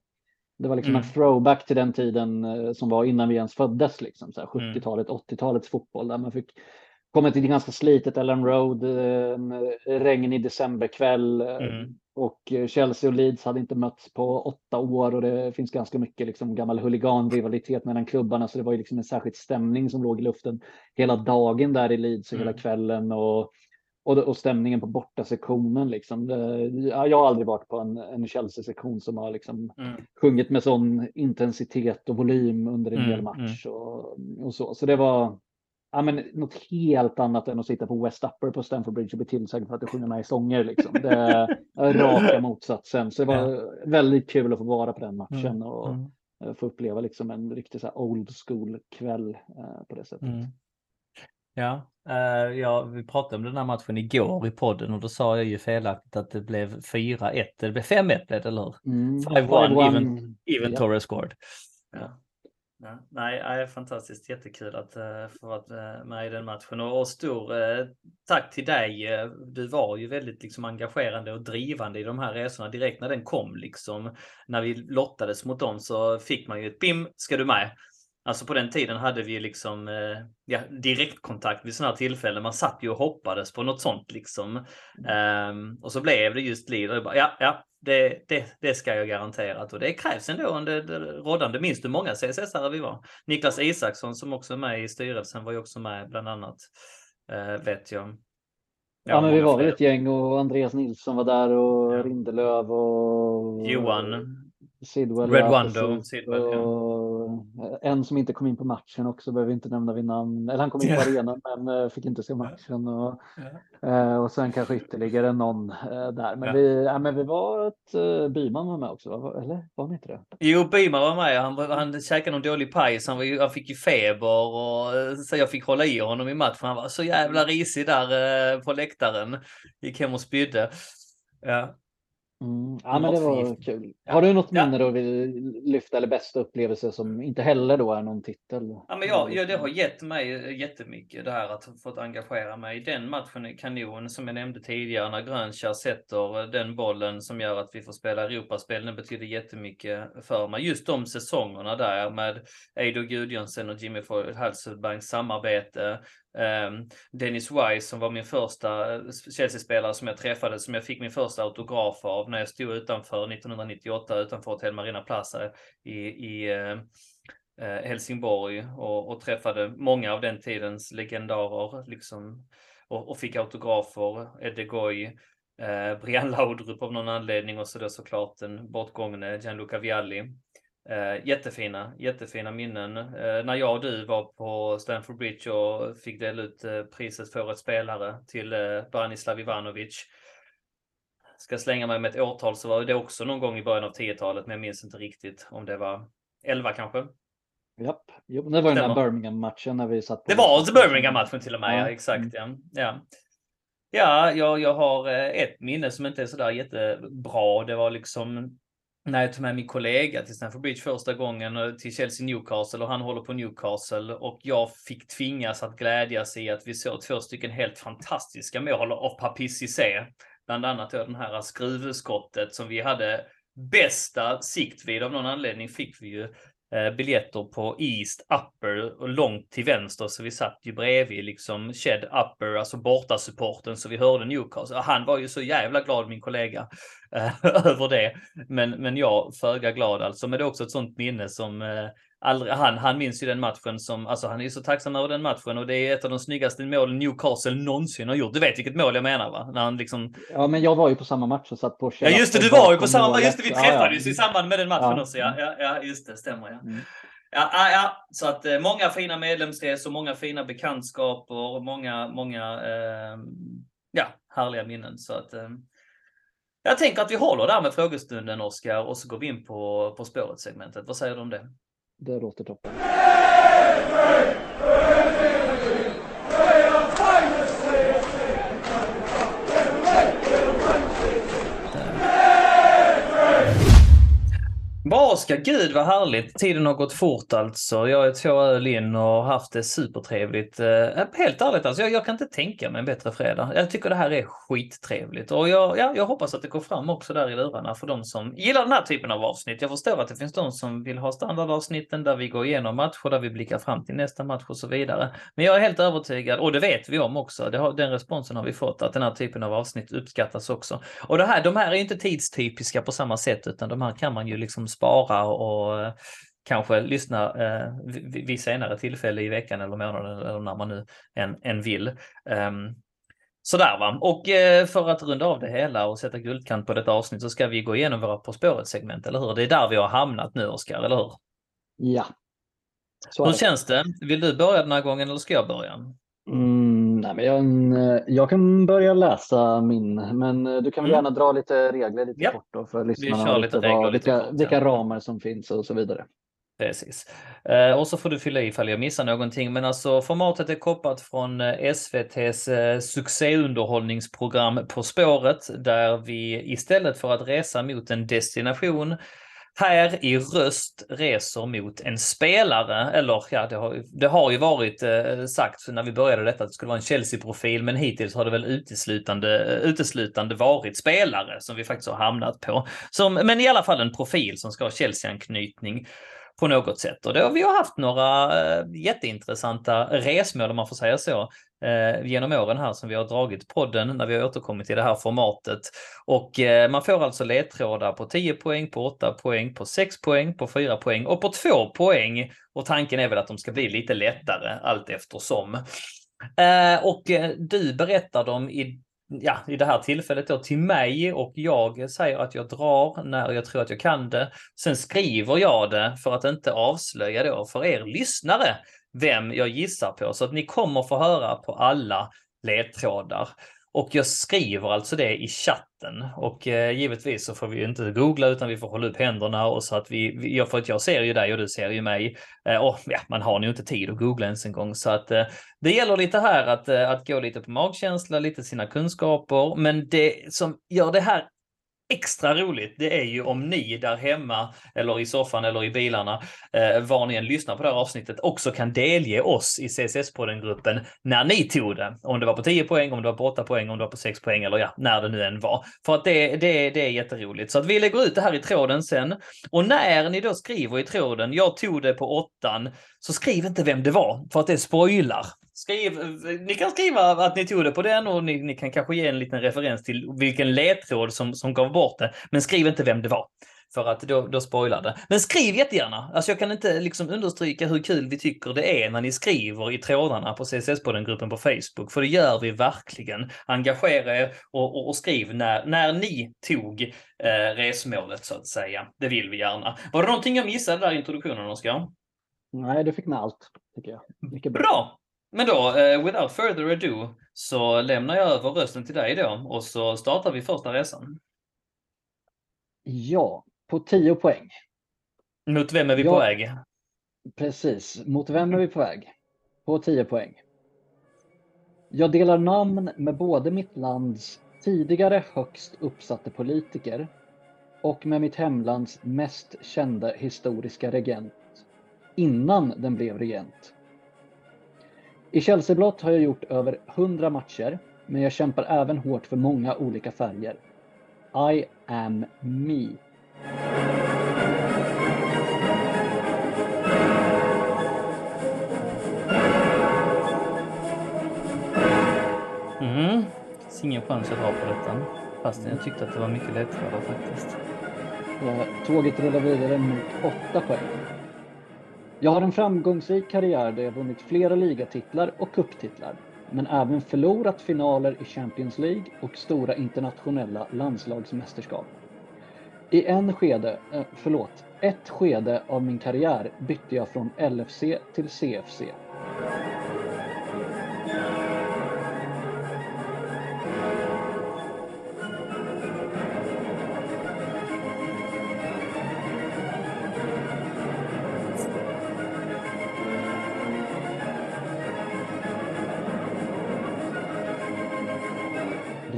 det var liksom Mm. en throwback till den tiden eh, som var innan vi ens föddes, liksom, så här Mm. 70-talet, 80-talets fotboll där man fick komma till ett ganska slitet Ellen Road, en regnig decemberkväll Mm. och Chelsea och Leeds hade inte mötts på åtta år och det finns ganska mycket liksom gammal huliganrivalitet mellan klubbarna så det var ju liksom en särskild stämning som låg i luften hela dagen där i Leeds och hela Mm. kvällen och, och, och stämningen på bortasektionen liksom. Det, ja, jag har aldrig varit på en, en Chelsea-sektion som har liksom Mm. sjungit med sån intensitet och volym under en Mm, hel match och, och så. Så det var ja, men något helt annat än att sitta på West Upper på Stamford Bridge och bli tillsagd för att du sjunger med i sånger. Liksom. Det är (laughs) raka motsatsen. Så det var väldigt kul att få vara på den matchen Mm. och Mm. få uppleva liksom en riktig så old school kväll eh, på det sättet. Ja, eh, ja, vi pratade om den här matchen igår i podden och då sa jag ju felaktigt att det blev 4-1. Det blev 5-1 blev det, eller hur? Mm. 5-1 even, even Ja. Torres scored. Ja. Ja. Nej, nej, fantastiskt. Jättekul att uh, få vara uh, med i den matchen. Och, och stor tack till dig. Du var ju väldigt liksom, engagerande och drivande i de här resorna direkt när den kom. Liksom, när vi lottades mot dem så fick man ju ett bim, ska du med? Alltså på den tiden hade vi liksom eh, ja, direktkontakt vid sådana här tillfällen. Man satt ju och hoppades på något sånt liksom. Ehm, och så blev det just Leader. Bara, Ja, ja, det, det, det ska jag garanterat. Och det krävs ändå det rådande. Minns du många CSS-are vi var? Niklas Isaksson som också är med i styrelsen var ju också med bland annat. Eh, vet jag. Ja, men vi var väl ett gäng och Andreas Nilsson var där och Ja. Rindelöv och Johan. Sidwell. Red ja, Wando. Sidwell, ja. Och en som inte kom in på matchen också, behöver inte nämna vid namn. Eller han kom in på arenan men eh, fick inte se matchen. Och, eh, och sen kanske ytterligare någon eh, där. Men, Ja. vi, ja, men vi var ett, Byman var med också, eller var ni inte det? Jo, Bima var med. Han, han käkade någon dålig pajs. Han, var han fick ju feber och så jag fick hålla i honom i matchen. Han var så jävla risig där på läktaren. Gick hem och spydde. Ja. Mm. Ja, men det var kul. Har du något minne då vill lyfta eller bästa upplevelse som inte heller då är någon titel? Ja, men jag, jag, det har gett mig jättemycket det här att få engagera mig. Den matchen är kanon som jag nämnde tidigare när Grönskär sätter den bollen som gör att vi får spela Europaspel. Den betyder jättemycket för mig. Just de säsongerna där med Eido Gudjonsen och Jimmy Halselbanks samarbete. Ehm, Dennis Wise som var min första eh, Chelsea-spelare som jag träffade, som jag fick min första autograf av när jag stod utanför 1998 utanför Hotel Marina Plaza i, i eh, eh, Helsingborg och, och, träffade många av den tidens legendarer liksom, och, och fick autografer. Edde Goy, eh, Brian Laudrup av någon anledning och så då såklart den bortgångne Gianluca Vialli. Eh, jättefina, jättefina minnen. Eh, när jag och du var på Stamford Bridge och fick dela ut eh, priset för ett spelare till eh, Branislav Ivanovic. Ska slänga mig med ett årtal så var det också någon gång i början av 10-talet, men jag minns inte riktigt om det var 11 kanske. Japp, jo, det var den där Birmingham-matchen när vi satt på Det var Birmingham-matchen till och med, ja, ja exakt. Mm. Ja. ja. Ja, jag, jag har eh, ett minne som inte är sådär jättebra. Det var liksom när jag tog med min kollega till Stamford Bridge första gången eh, till Chelsea Newcastle och han håller på Newcastle och jag fick tvingas att glädjas i att vi såg två stycken helt fantastiska mål av Papis Cissé. Bland annat då den här skruvskottet som vi hade bästa sikt vid. Av någon anledning fick vi ju Eh, biljetter på East Upper och långt till vänster så vi satt ju bredvid liksom Shed Upper, alltså borta supporten så vi hörde Newcastle. Han var ju så jävla glad min kollega (laughs) över det. Men, men jag föga glad alltså. Men det är också ett sånt minne som eh, aldrig, han, han minns ju den matchen som, alltså han är så tacksam över den matchen och det är ett av de snyggaste målen Newcastle någonsin har gjort. Du vet vilket mål jag menar va? När han liksom... Ja, men jag var ju på samma match och satt på Ja, just det, du var ju på samma match. Just det, vi träffades ja, ja. i samband med den matchen ja. också. Ja, ja, ja, just det, stämmer ja. Mm. Ja, ja, så att eh, många fina medlemsresor, många fina bekantskaper, många, många, eh, ja, härliga minnen. Så att eh, jag tänker att vi håller där med frågestunden, Oskar, och så går vi in på På spåret-segmentet. Vad säger du om det? Det låter toppen. Vad ska gud vad härligt. Tiden har gått fort alltså. Jag är två öl in och haft det supertrevligt. Eh, eh, helt ärligt alltså, jag, jag, kan inte tänka mig en bättre fredag. Jag tycker det här är skittrevligt och jag, ja, jag hoppas att det går fram också där i lurarna för de som gillar den här typen av avsnitt. Jag förstår att det finns de som vill ha standardavsnitten där vi går igenom matcher, där vi blickar fram till nästa match och så vidare. Men jag är helt övertygad, och det vet vi om också, det har, den responsen har vi fått, att den här typen av avsnitt uppskattas också. Och det här, de här är inte tidstypiska på samma sätt, utan de här kan man ju liksom spara och eh, kanske lyssna eh, vid senare tillfälle i veckan eller månaden eller när man nu än, än vill. Um, Sådär va. Och eh, för att runda av det hela och sätta guldkant på detta avsnitt så ska vi gå igenom våra På spåret-segment, eller hur? Det är där vi har hamnat nu, Oskar, eller hur? Ja. Så hur känns det? Vill du börja den här gången eller ska jag börja? Mm, nej, men jag, jag, kan börja läsa min, men eh, du kan väl mm. gärna dra lite regler lite ja. kort då för lyssnarna. Lite regler, vad, vilka, kort, vilka ramar som finns och så vidare. Precis. Eh, och så får du fylla i ifall jag missar någonting. Men alltså formatet är kopplat från eh, SVTs succéunderhållningsprogram På spåret där vi istället för att resa mot en destination här i röst reser mot en spelare, eller ja, det har, det har ju varit eh, sagt när vi började detta att det skulle vara en Chelsea-profil, men hittills har det väl uteslutande, eh, uteslutande varit spelare som vi faktiskt har hamnat på. Som, men i alla fall en profil som ska ha Chelsea-anknytning på något sätt. Och då, vi har haft några eh, jätteintressanta resmål, om man får säga så, eh, genom åren här som vi har dragit podden när vi har återkommit till det här formatet. Och eh, man får alltså ledtrådar på 10 poäng, på 8 poäng, på 6 poäng, på 4 poäng och på 2 poäng. Och tanken är väl att de ska bli lite lättare allt eftersom. Eh, och eh, du berättar dem i ja, i det här tillfället då till mig och jag säger att jag drar när jag tror att jag kan det. Sen skriver jag det för att inte avslöja då för er lyssnare vem jag gissar på så att ni kommer få höra på alla ledtrådar. Och jag skriver alltså det i chatten och eh, givetvis så får vi inte googla utan vi får hålla upp händerna och så att vi, vi för att jag ser ju dig och du ser ju mig. Eh, och ja, man har ju inte tid att googla ens en gång så att eh, det gäller lite här att, eh, att gå lite på magkänsla, lite sina kunskaper. Men det som gör det här extra roligt, det är ju om ni där hemma eller i soffan eller i bilarna, eh, var ni än lyssnar på det här avsnittet, också kan delge oss i CSS-podden-gruppen när ni tog det. Om det var på 10 poäng, om det var på 8 poäng, om det var på 6 poäng eller ja, när det nu än var. För att det, det, det är jätteroligt. Så att vi lägger ut det här i tråden sen. Och när ni då skriver i tråden, jag tog det på åttan, så skriv inte vem det var, för att det spoilar. Skriv, ni kan skriva att ni tog det på den och ni, ni, kan kanske ge en liten referens till vilken ledtråd som, som gav bort det. Men skriv inte vem det var. För att då, då spoilar det. Men skriv jättegärna! Alltså jag kan inte liksom understryka hur kul vi tycker det är när ni skriver i trådarna på CSS-podden-gruppen på Facebook. För det gör vi verkligen. Engagera er och, och, och skriv när, när ni tog eh, resmålet så att säga. Det vill vi gärna. Var det någonting jag missade där i introduktionen, Oskar? Nej, du fick med allt, tycker jag. Mycket bra. bra. Men då, uh, without further ado, så lämnar jag över rösten till dig då och så startar vi första resan. Ja, på 10 poäng. Mot vem är vi ja, på väg? Precis, mot vem är vi på väg? På 10 poäng. Jag delar namn med både mitt lands tidigare högst uppsatte politiker och med mitt hemlands mest kända historiska regent innan den blev regent. I Chelseablått har jag gjort över 100 matcher, men jag kämpar även hårt för många olika färger. I am me. Mm. Det ingen chans att ha på detta. Fast jag tyckte att det var mycket lättare faktiskt. Tåget rullar vidare mot 8 poäng. Jag har en framgångsrik karriär där jag vunnit flera ligatitlar och kupptitlar, men även förlorat finaler i Champions League och stora internationella landslagsmästerskap. I en skede, eh, förlåt, ett skede av min karriär bytte jag från LFC till CFC.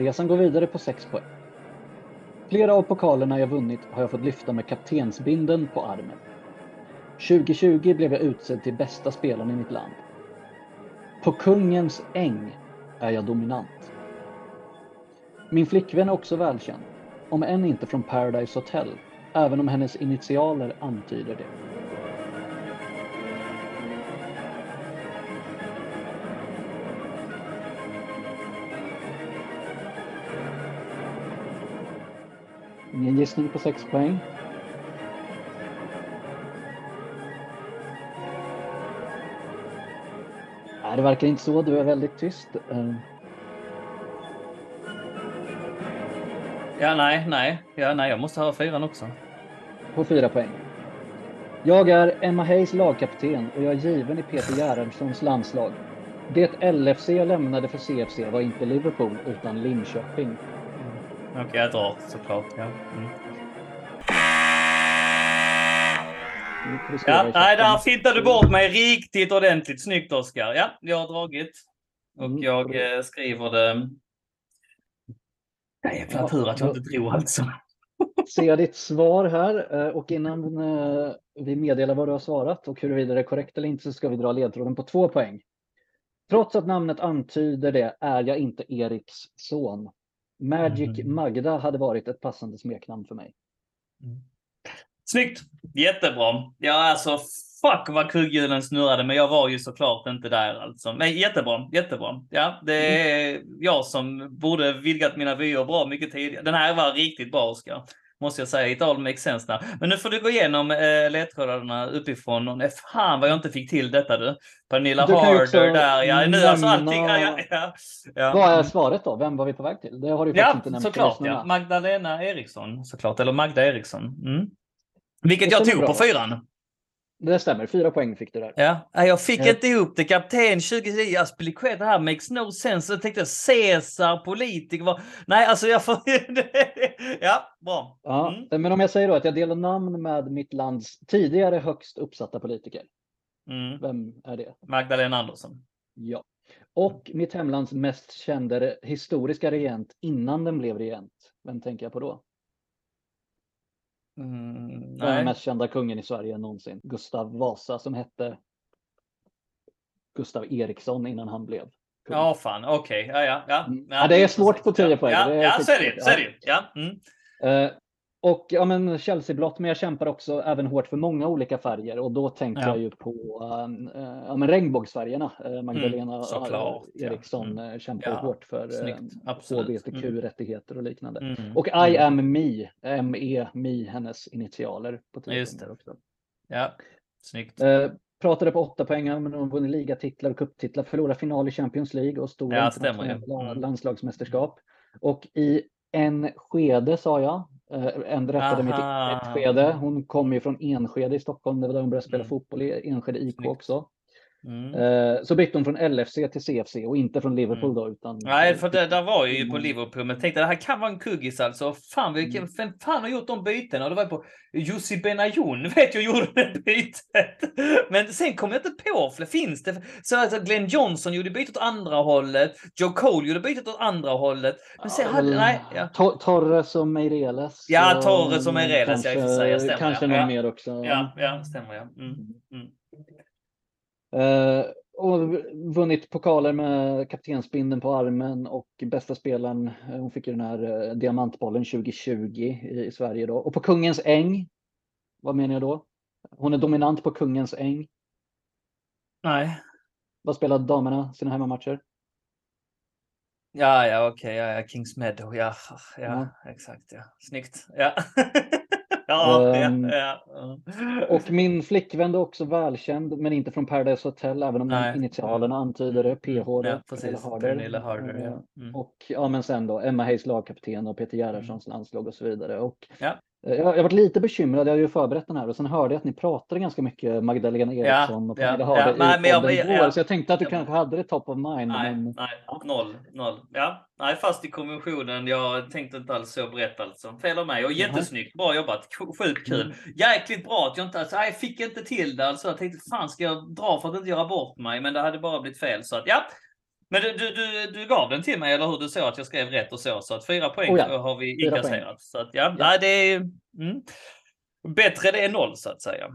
Resan går vidare på 6 poäng. Flera av pokalerna jag vunnit har jag fått lyfta med kaptensbinden på armen. 2020 blev jag utsedd till bästa spelaren i mitt land. På Kungens äng är jag dominant. Min flickvän är också välkänd, om än inte från Paradise Hotel, även om hennes initialer antyder det. Ingen gissning på 6 poäng. Nej, det verkar inte så. Du är väldigt tyst. Eh. Ja, nej, nej. Ja, nej, jag måste ha fyran också. På fyra poäng. Jag är Emma Hayes lagkapten och jag är given i Peter Gerhardssons landslag. Det LFC jag lämnade för CFC var inte Liverpool utan Linköping. Okej, okay, jag drar såklart. Ja. Mm. Ja, nej, där fittade du bort mig riktigt ordentligt. Snyggt Oskar. Ja, jag har dragit. Och mm. jag eh, skriver det. Nej, jävla tur att jag inte drog alltså. (laughs) Ser ditt svar här eh, och innan eh, vi meddelar vad du har svarat och huruvida det är korrekt eller inte så ska vi dra ledtråden på två poäng. Trots att namnet antyder det är jag inte Eriks son. Magic mm. Magda hade varit ett passande smeknamn för mig. Mm. Snyggt! Jättebra. Ja, alltså fuck vad kugghjulen snurrade, men jag var ju såklart inte där alltså. Men jättebra, jättebra. Ja, det är jag som borde vidgat mina vyer bra mycket tidigare. Den här var riktigt bra, Oskar måste jag säga. It all makes sense now. Men nu får du gå igenom eh, ledtrådarna uppifrån. Nej, fan vad jag inte fick till detta du. Pernilla du Harder där. Ja, nu alltså allting. Ja, ja, ja. Vad är svaret då? Vem var vi på väg till? Det har du ja, inte nämnt. Såklart, ja. Magdalena Eriksson såklart. Eller Magda Eriksson. Mm. Vilket jag tog bra. på fyran. Det stämmer, fyra poäng fick du där. Ja, jag fick ja. inte ihop det. Kapten 2010, Aspilicueta här makes no sense. Jag tänkte Caesar, politiker. Var... Nej, alltså jag får... (laughs) ja, bra. Ja, mm. Men om jag säger då att jag delar namn med mitt lands tidigare högst uppsatta politiker. Mm. Vem är det? Magdalena Andersson. Ja. Och mitt hemlands mest kända historiska regent innan den blev regent. Vem tänker jag på då? Mm, Den mest kända kungen i Sverige någonsin. Gustav Vasa som hette Gustav Eriksson innan han blev kung. Ja, fan. Okej. Ja, ja, ja. Mm. Ja, det är svårt på 10 ja, poäng. Ja, Det är ja så är det skitsvårt. Så är det ju. Ja. Mm. Eh, och ja, men Chelsea-blått, men jag kämpar också även hårt för många olika färger och då tänker Ja. jag ju på uh, ja, men regnbågsfärgerna. Uh, Magdalena Mm, såklart, eh, ja. Eriksson Mm. eh, kämpar Ja, hårt för. HBTQ-rättigheter och liknande. Mm. Och I Mm. am me, M-E, me, hennes initialer på 10 Just också. Ja, snyggt. Eh, pratade på 8 poäng, men de vunnit ligatitlar och cuptitlar, förlorade final i Champions League och stora Ja, stämmer Mm. landslagsmästerskap. Och i en skede sa jag, eh, en rättade mig till Aha. ett skede. Hon kom ju från Enskede i Stockholm, det var där hon började spela Mm. fotboll i Enskede IK också. Mm. Eh, så bytte hon från LFC till CFC och inte från Liverpool då utan. Nej, för det där var ju på Mm. Liverpool, men tänkte det här kan vara en kuggis alltså. Fan, vilken, Mm. vem fan har gjort de bytena? Och det var ju på Jussi Benayoun, (laughs) vet jag, gjorde det bytet. Men sen kom jag inte på, för finns det? Så alltså Glenn Johnson gjorde bytet åt andra hållet. Joe Cole gjorde bytet åt andra hållet. Men sen Ja, hade, nej, ja. To- Torres och Meireles. Ja, Torres och Meireles, ja, i och för sig, jag stämmer, Kanske ja. någon Ja. mer också. Ja, ja, stämmer ja. Mm. Mm. Eh, och vunnit pokaler med kaptensbindeln på armen och bästa spelaren. eh, Hon fick ju den här eh, diamantbollen 2020 i, Sverige då. Och på Kungens äng. Vad menar jag då? Hon är dominant på Kungens äng. Nej. Vad spelar damerna sina hemmamatcher? Ja, ja, okej, ja, ja, Kings Meadow, ja, ja, Ja. exakt, ja. Snyggt. Ja. (laughs) ja, Ehm, ja, ja. Och min flickvän är också välkänd, men inte från Paradise Hotel, även om Nej. initialerna antyder det. PH. då, Ja, precis. Harder. Pernilla Harder, Eh, ja. Mm. Och ja, men sen då Emma Hayes lagkapten och Peter Gerhardssons landslag och så vidare. Och jag, jag har varit lite bekymrad, jag har ju förberett den här och sen hörde jag att ni pratade ganska mycket Magdalena Eriksson och ja, Pernilla ja. Harder Nej, i men jag- igår, ja. så jag tänkte att du Ja. kanske hade det top of mind. Nej, Men, nej, noll, noll. Ja, nej, fast i konventionen. Jag tänkte inte alls så brett alltså. Fel av mig. Och jättesnyggt. Bra jobbat. Sjukt kul. Mm. Jäkligt bra att jag inte, alltså, nej, jag fick inte till det. Alltså, jag tänkte, fan ska jag dra för att inte göra bort mig? Men det hade bara blivit fel. Så att, ja. Men du, du, du, du gav den till mig, eller hur? Du såg att jag skrev rätt och så. Så att fyra poäng Oh ja, har vi inkasserat. Så att, ja, Nej, det är mm, bättre det är noll så att säga.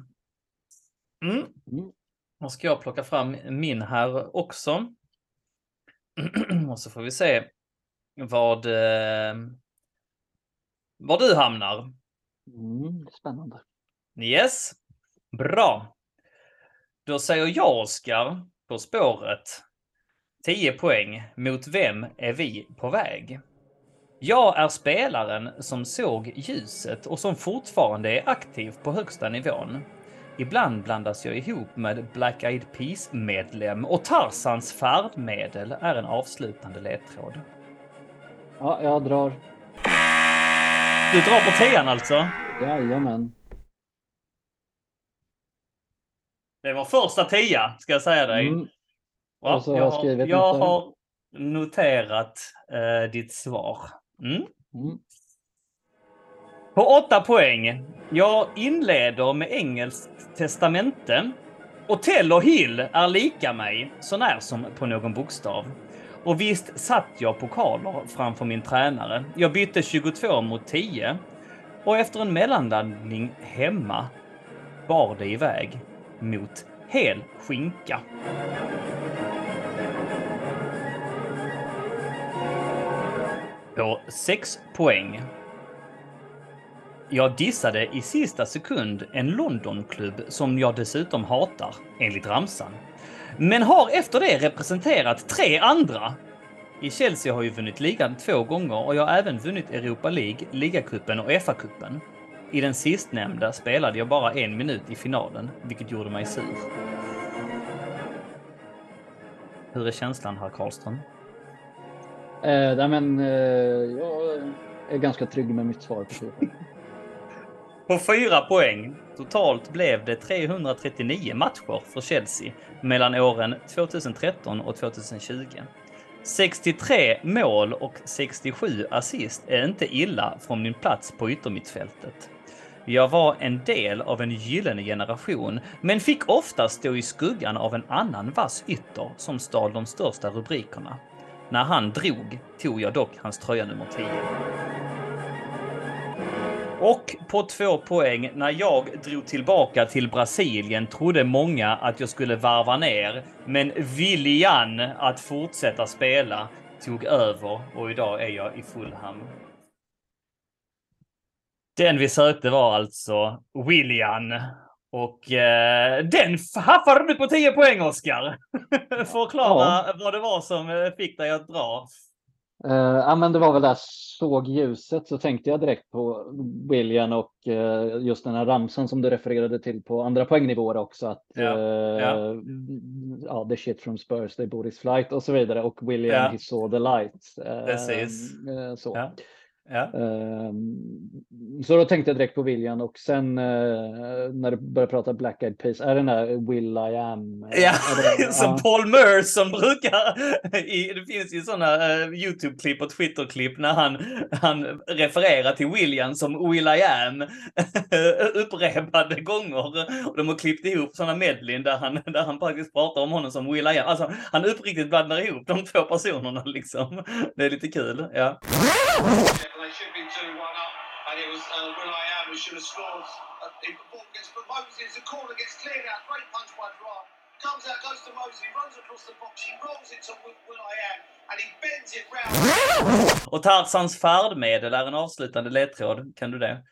Mm. Mm. Då ska jag plocka fram min här också. (clears throat) Och så får vi se vad, eh, var du hamnar. Mm, spännande. Yes, bra. Då säger jag Oskar på spåret. 10 poäng. Mot vem är vi på väg? Jag är spelaren som såg ljuset och som fortfarande är aktiv på högsta nivån. Ibland blandas jag ihop med Black Eyed Peas-medlem och Tarzans färdmedel är en avslutande ledtråd. Ja, jag drar. Du drar på tian alltså? Jajamän. Det var första tia, ska jag säga dig. Mm. Ja, Och så jag har, skrivit jag har noterat eh, ditt svar. Mm. Mm. På åtta poäng. Jag inleder med engelskt testamente. Otell och Hill är lika mig, så när som på någon bokstav. Och visst satt jag pokaler framför min tränare. Jag bytte 22 mot 10. Och efter en mellanlandning hemma bar det iväg mot hel skinka. På 6 poäng. Jag dissade i sista sekund en Londonklubb som jag dessutom hatar, enligt ramsan. Men har efter det representerat tre andra. I Chelsea har jag vunnit ligan två gånger och jag har även vunnit Europa League, ligacupen och FA-cupen. I den sistnämnda spelade jag bara en minut i finalen, vilket gjorde mig sur. Hur är känslan, herr Karlström? Eh, nej, men, eh, jag är ganska trygg med mitt svar på 10 poäng. På fyra poäng. Totalt blev det 339 matcher för Chelsea mellan åren 2013 och 2020. 63 mål och 67 assist är inte illa från min plats på yttermittfältet. Jag var en del av en gyllene generation, men fick ofta stå i skuggan av en annan vass ytter som stal de största rubrikerna. När han drog tog jag dock hans tröja nummer 10. Och på två poäng, när jag drog tillbaka till Brasilien trodde många att jag skulle varva ner. Men viljan att fortsätta spela tog över och idag är jag i Fulham. Den vi sökte var alltså William. Och eh, den haffade du på 10 poäng, Oskar. (laughs) Förklara ja. vad det var som eh, fick dig att dra. Uh, ja, men det var väl där såg ljuset så tänkte jag direkt på William och uh, just den här ramsan som du refererade till på andra poängnivåer också. Att ja. Uh, ja. ja. the shit from Spurs, they bought his flight och så vidare och William, ja. he saw the light. Precis. så. Ja. Ehm, så då tänkte jag direkt på William och sen eh, när du började prata Black Eyed Peas, är det den där Will I Am? Ja, det, (laughs) som ja. Paul Murs som brukar, i, det finns ju sådana uh, YouTube-klipp och Twitter-klipp när han, han refererar till William som Will I Am (laughs) upprepade gånger. Och de har klippt ihop sådana medlin där han, där han faktiskt pratar om honom som Will I Am. Alltså han uppriktigt blandar ihop de två personerna liksom. Det är lite kul, ja. They should be 2 1 up, and it was uh, Will I Am who should have scored. Uh, the ball gets put Moses, the corner gets cleared out. Great punch by Brown. Comes out, goes to Moses, he runs across the box, he rolls it to Will, Will I Am, and he bends it round. Och Tarzans färdmedel är en avslutande ledtråd. Kan du det?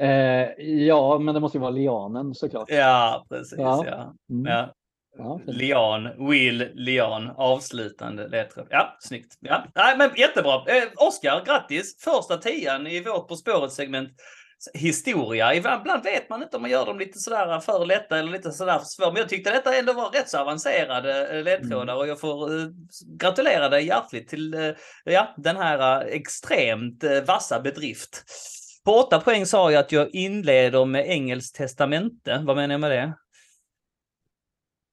Eh, ja, men det måste ju vara lianen såklart. Ja, precis. Ja. Ja. Mm. ja. Ja, Lian, Will, Lian, avslutande ledtråd. Ja, snyggt. Ja, nej, men jättebra. Eh, Oskar, grattis! Första tian i vårt På spåret-segment historia. Ibland vet man inte om man gör dem lite sådär för lätta eller lite sådär för svåra. Men jag tyckte detta ändå var rätt så avancerade eh, ledtrådar mm. och jag får uh, gratulera dig hjärtligt till ja, den här extremt vassa bedrift. På åtta poäng sa jag att jag inleder med Engelskt testamente. Vad menar jag med det?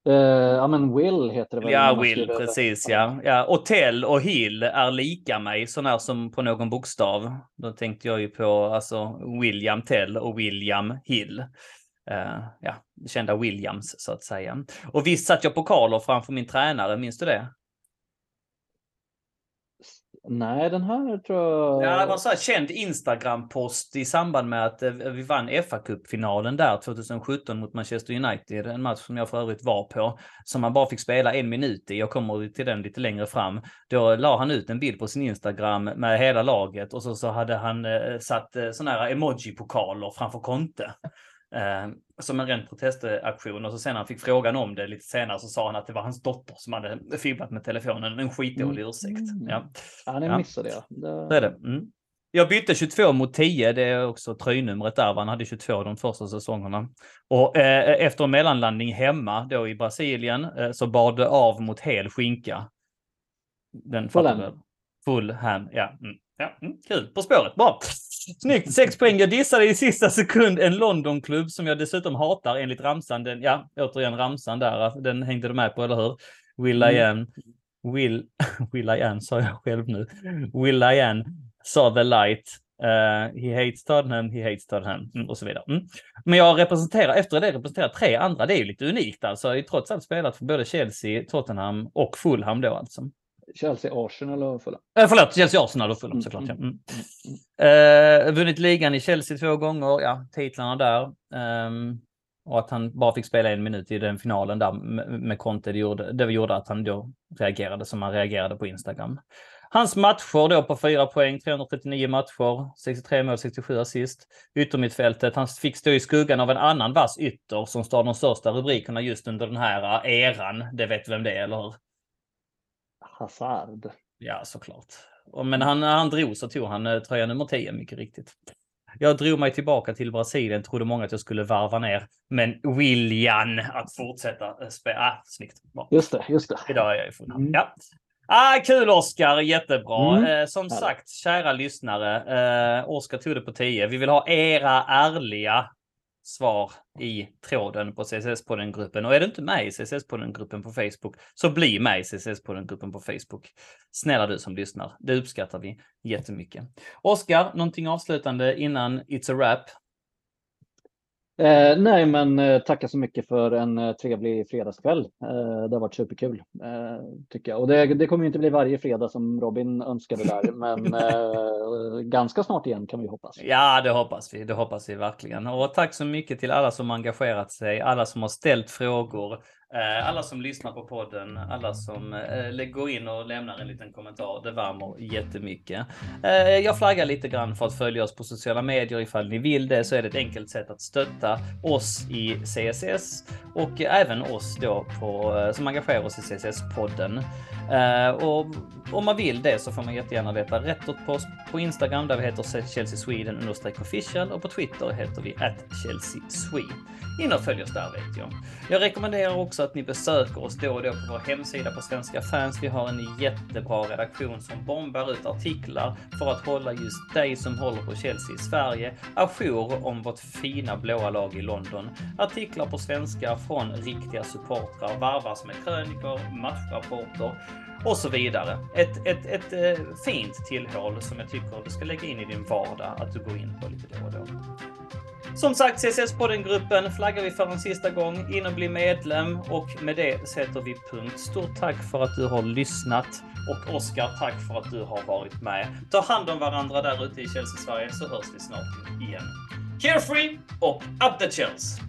Uh, ja men Will heter det väl? Ja, Will, precis ja. ja. Och Tell och Hill är lika mig, sånär som på någon bokstav. Då tänkte jag ju på alltså William Tell och William Hill. Uh, ja, kända Williams så att säga. Och visst satt jag pokaler framför min tränare, minns du det? Nej, den här tror jag... Ja, det var en sån här känd Instagram-post i samband med att eh, vi vann fa Cup-finalen där 2017 mot Manchester United. En match som jag för övrigt var på. Som man bara fick spela en minut i. Jag kommer till den lite längre fram. Då la han ut en bild på sin Instagram med hela laget och så, så hade han eh, satt eh, såna här emoji-pokaler framför Conte. Eh, som en ren protestaktion och så sen när han fick frågan om det lite senare så sa han att det var hans dotter som hade fibblat med telefonen. En skitdålig mm. ursäkt. Ja, ja det missade jag. Det... det är det. Mm. Jag bytte 22 mot 10. Det är också tröjnumret där. Han hade 22 de första säsongerna. Och eh, efter en mellanlandning hemma då i Brasilien eh, så bad det av mot hel skinka. Den Full ham. Full ham, ja. Mm. ja mm. Kul. På spåret. Bra. Snyggt, sex poäng. Jag dissade i sista sekund en Londonklubb som jag dessutom hatar enligt ramsan. Den, ja, återigen ramsan där, den hängde du med på, eller hur? Will I am, mm. Will, (laughs) Will I am sa jag själv nu. Will I am saw the light. Uh, he hates Tottenham, he hates Tottenham mm, och så vidare. Mm. Men jag representerar, efter det representerar tre andra. Det är ju lite unikt alltså. Jag har trots allt spelat för både Chelsea, Tottenham och Fulham då alltså. Chelsea, Arsenal och Fulham. Eh, förlåt, Chelsea, Arsenal och Fulham mm, såklart. Mm, ja. Mm. mm, mm. Eh, vunnit ligan i Chelsea två gånger, ja, titlarna där. Um, och att han bara fick spela en minut i den finalen där med Conte, det gjorde, det gjorde att han då reagerade som han reagerade på Instagram. Hans matcher då på fyra poäng, 339 matcher, 63 mål, 67 assist. Yttermittfältet, han fick stå i skuggan av en annan vass ytter som står de största rubrikerna just under den här eran. Det vet vem det är, eller hur? Hazard. Ja, såklart. Men han, när han drog så tog han eh, tröja nummer 10, mycket riktigt. Jag drog mig tillbaka till Brasilien, trodde många att jag skulle varva ner. Men William att fortsätta eh, spela. Ah, snyggt. Bra. Just det, just det. Idag är jag i full mm. Ja. Ah, kul Oskar, jättebra. Mm. Eh, som sagt, kära lyssnare, eh, Oskar tog det på 10. Vi vill ha era ärliga svar i tråden på CSS-podden-gruppen. Och är du inte med i CSS-podden-gruppen på Facebook så bli med i CSS-podden-gruppen på Facebook. Snälla du som lyssnar, det uppskattar vi jättemycket. Oskar, någonting avslutande innan It's a wrap? Eh, nej, men eh, tacka så mycket för en eh, trevlig fredagskväll. Eh, det har varit superkul eh, tycker jag. Och det, det kommer inte bli varje fredag som Robin önskade där, (laughs) men eh, ganska snart igen kan vi hoppas. Ja, det hoppas vi. Det hoppas vi verkligen. Och tack så mycket till alla som engagerat sig, alla som har ställt frågor, Eh, alla som lyssnar på podden, alla som eh, går in och lämnar en liten kommentar. Det värmer jättemycket. Eh, jag flaggar lite grann för att följa oss på sociala medier ifall ni vill det så är det ett enkelt sätt att stötta oss i CSS och även oss då på, som engagerar oss i CSS-podden. Och om man vill det så får man jättegärna leta rätt åt oss på Instagram där vi heter Chelsea Sweden official och på Twitter heter vi at Chelsea Swede. In och följ oss där vet jag. Jag rekommenderar också att ni besöker oss då och då på vår hemsida på Svenska fans. Vi har en jättebra redaktion som bombar ut artiklar för att hålla just dig som håller på Chelsea i Sverige ajour om vårt fina blåa lag i London. Artiklar på svenska från riktiga supportrar varvas med krönikor, matchrapporter och så vidare. Ett, ett, ett, ett fint tillhåll som jag tycker du ska lägga in i din vardag att du går in på lite då och då. Som sagt, CSS-podden-gruppen flaggar vi för en sista gång. In och bli medlem och med det sätter vi punkt. Stort tack för att du har lyssnat och Oskar, tack för att du har varit med. Ta hand om varandra där ute i Chelsea Sverige så hörs vi snart igen. Carefree och up the Chelsea!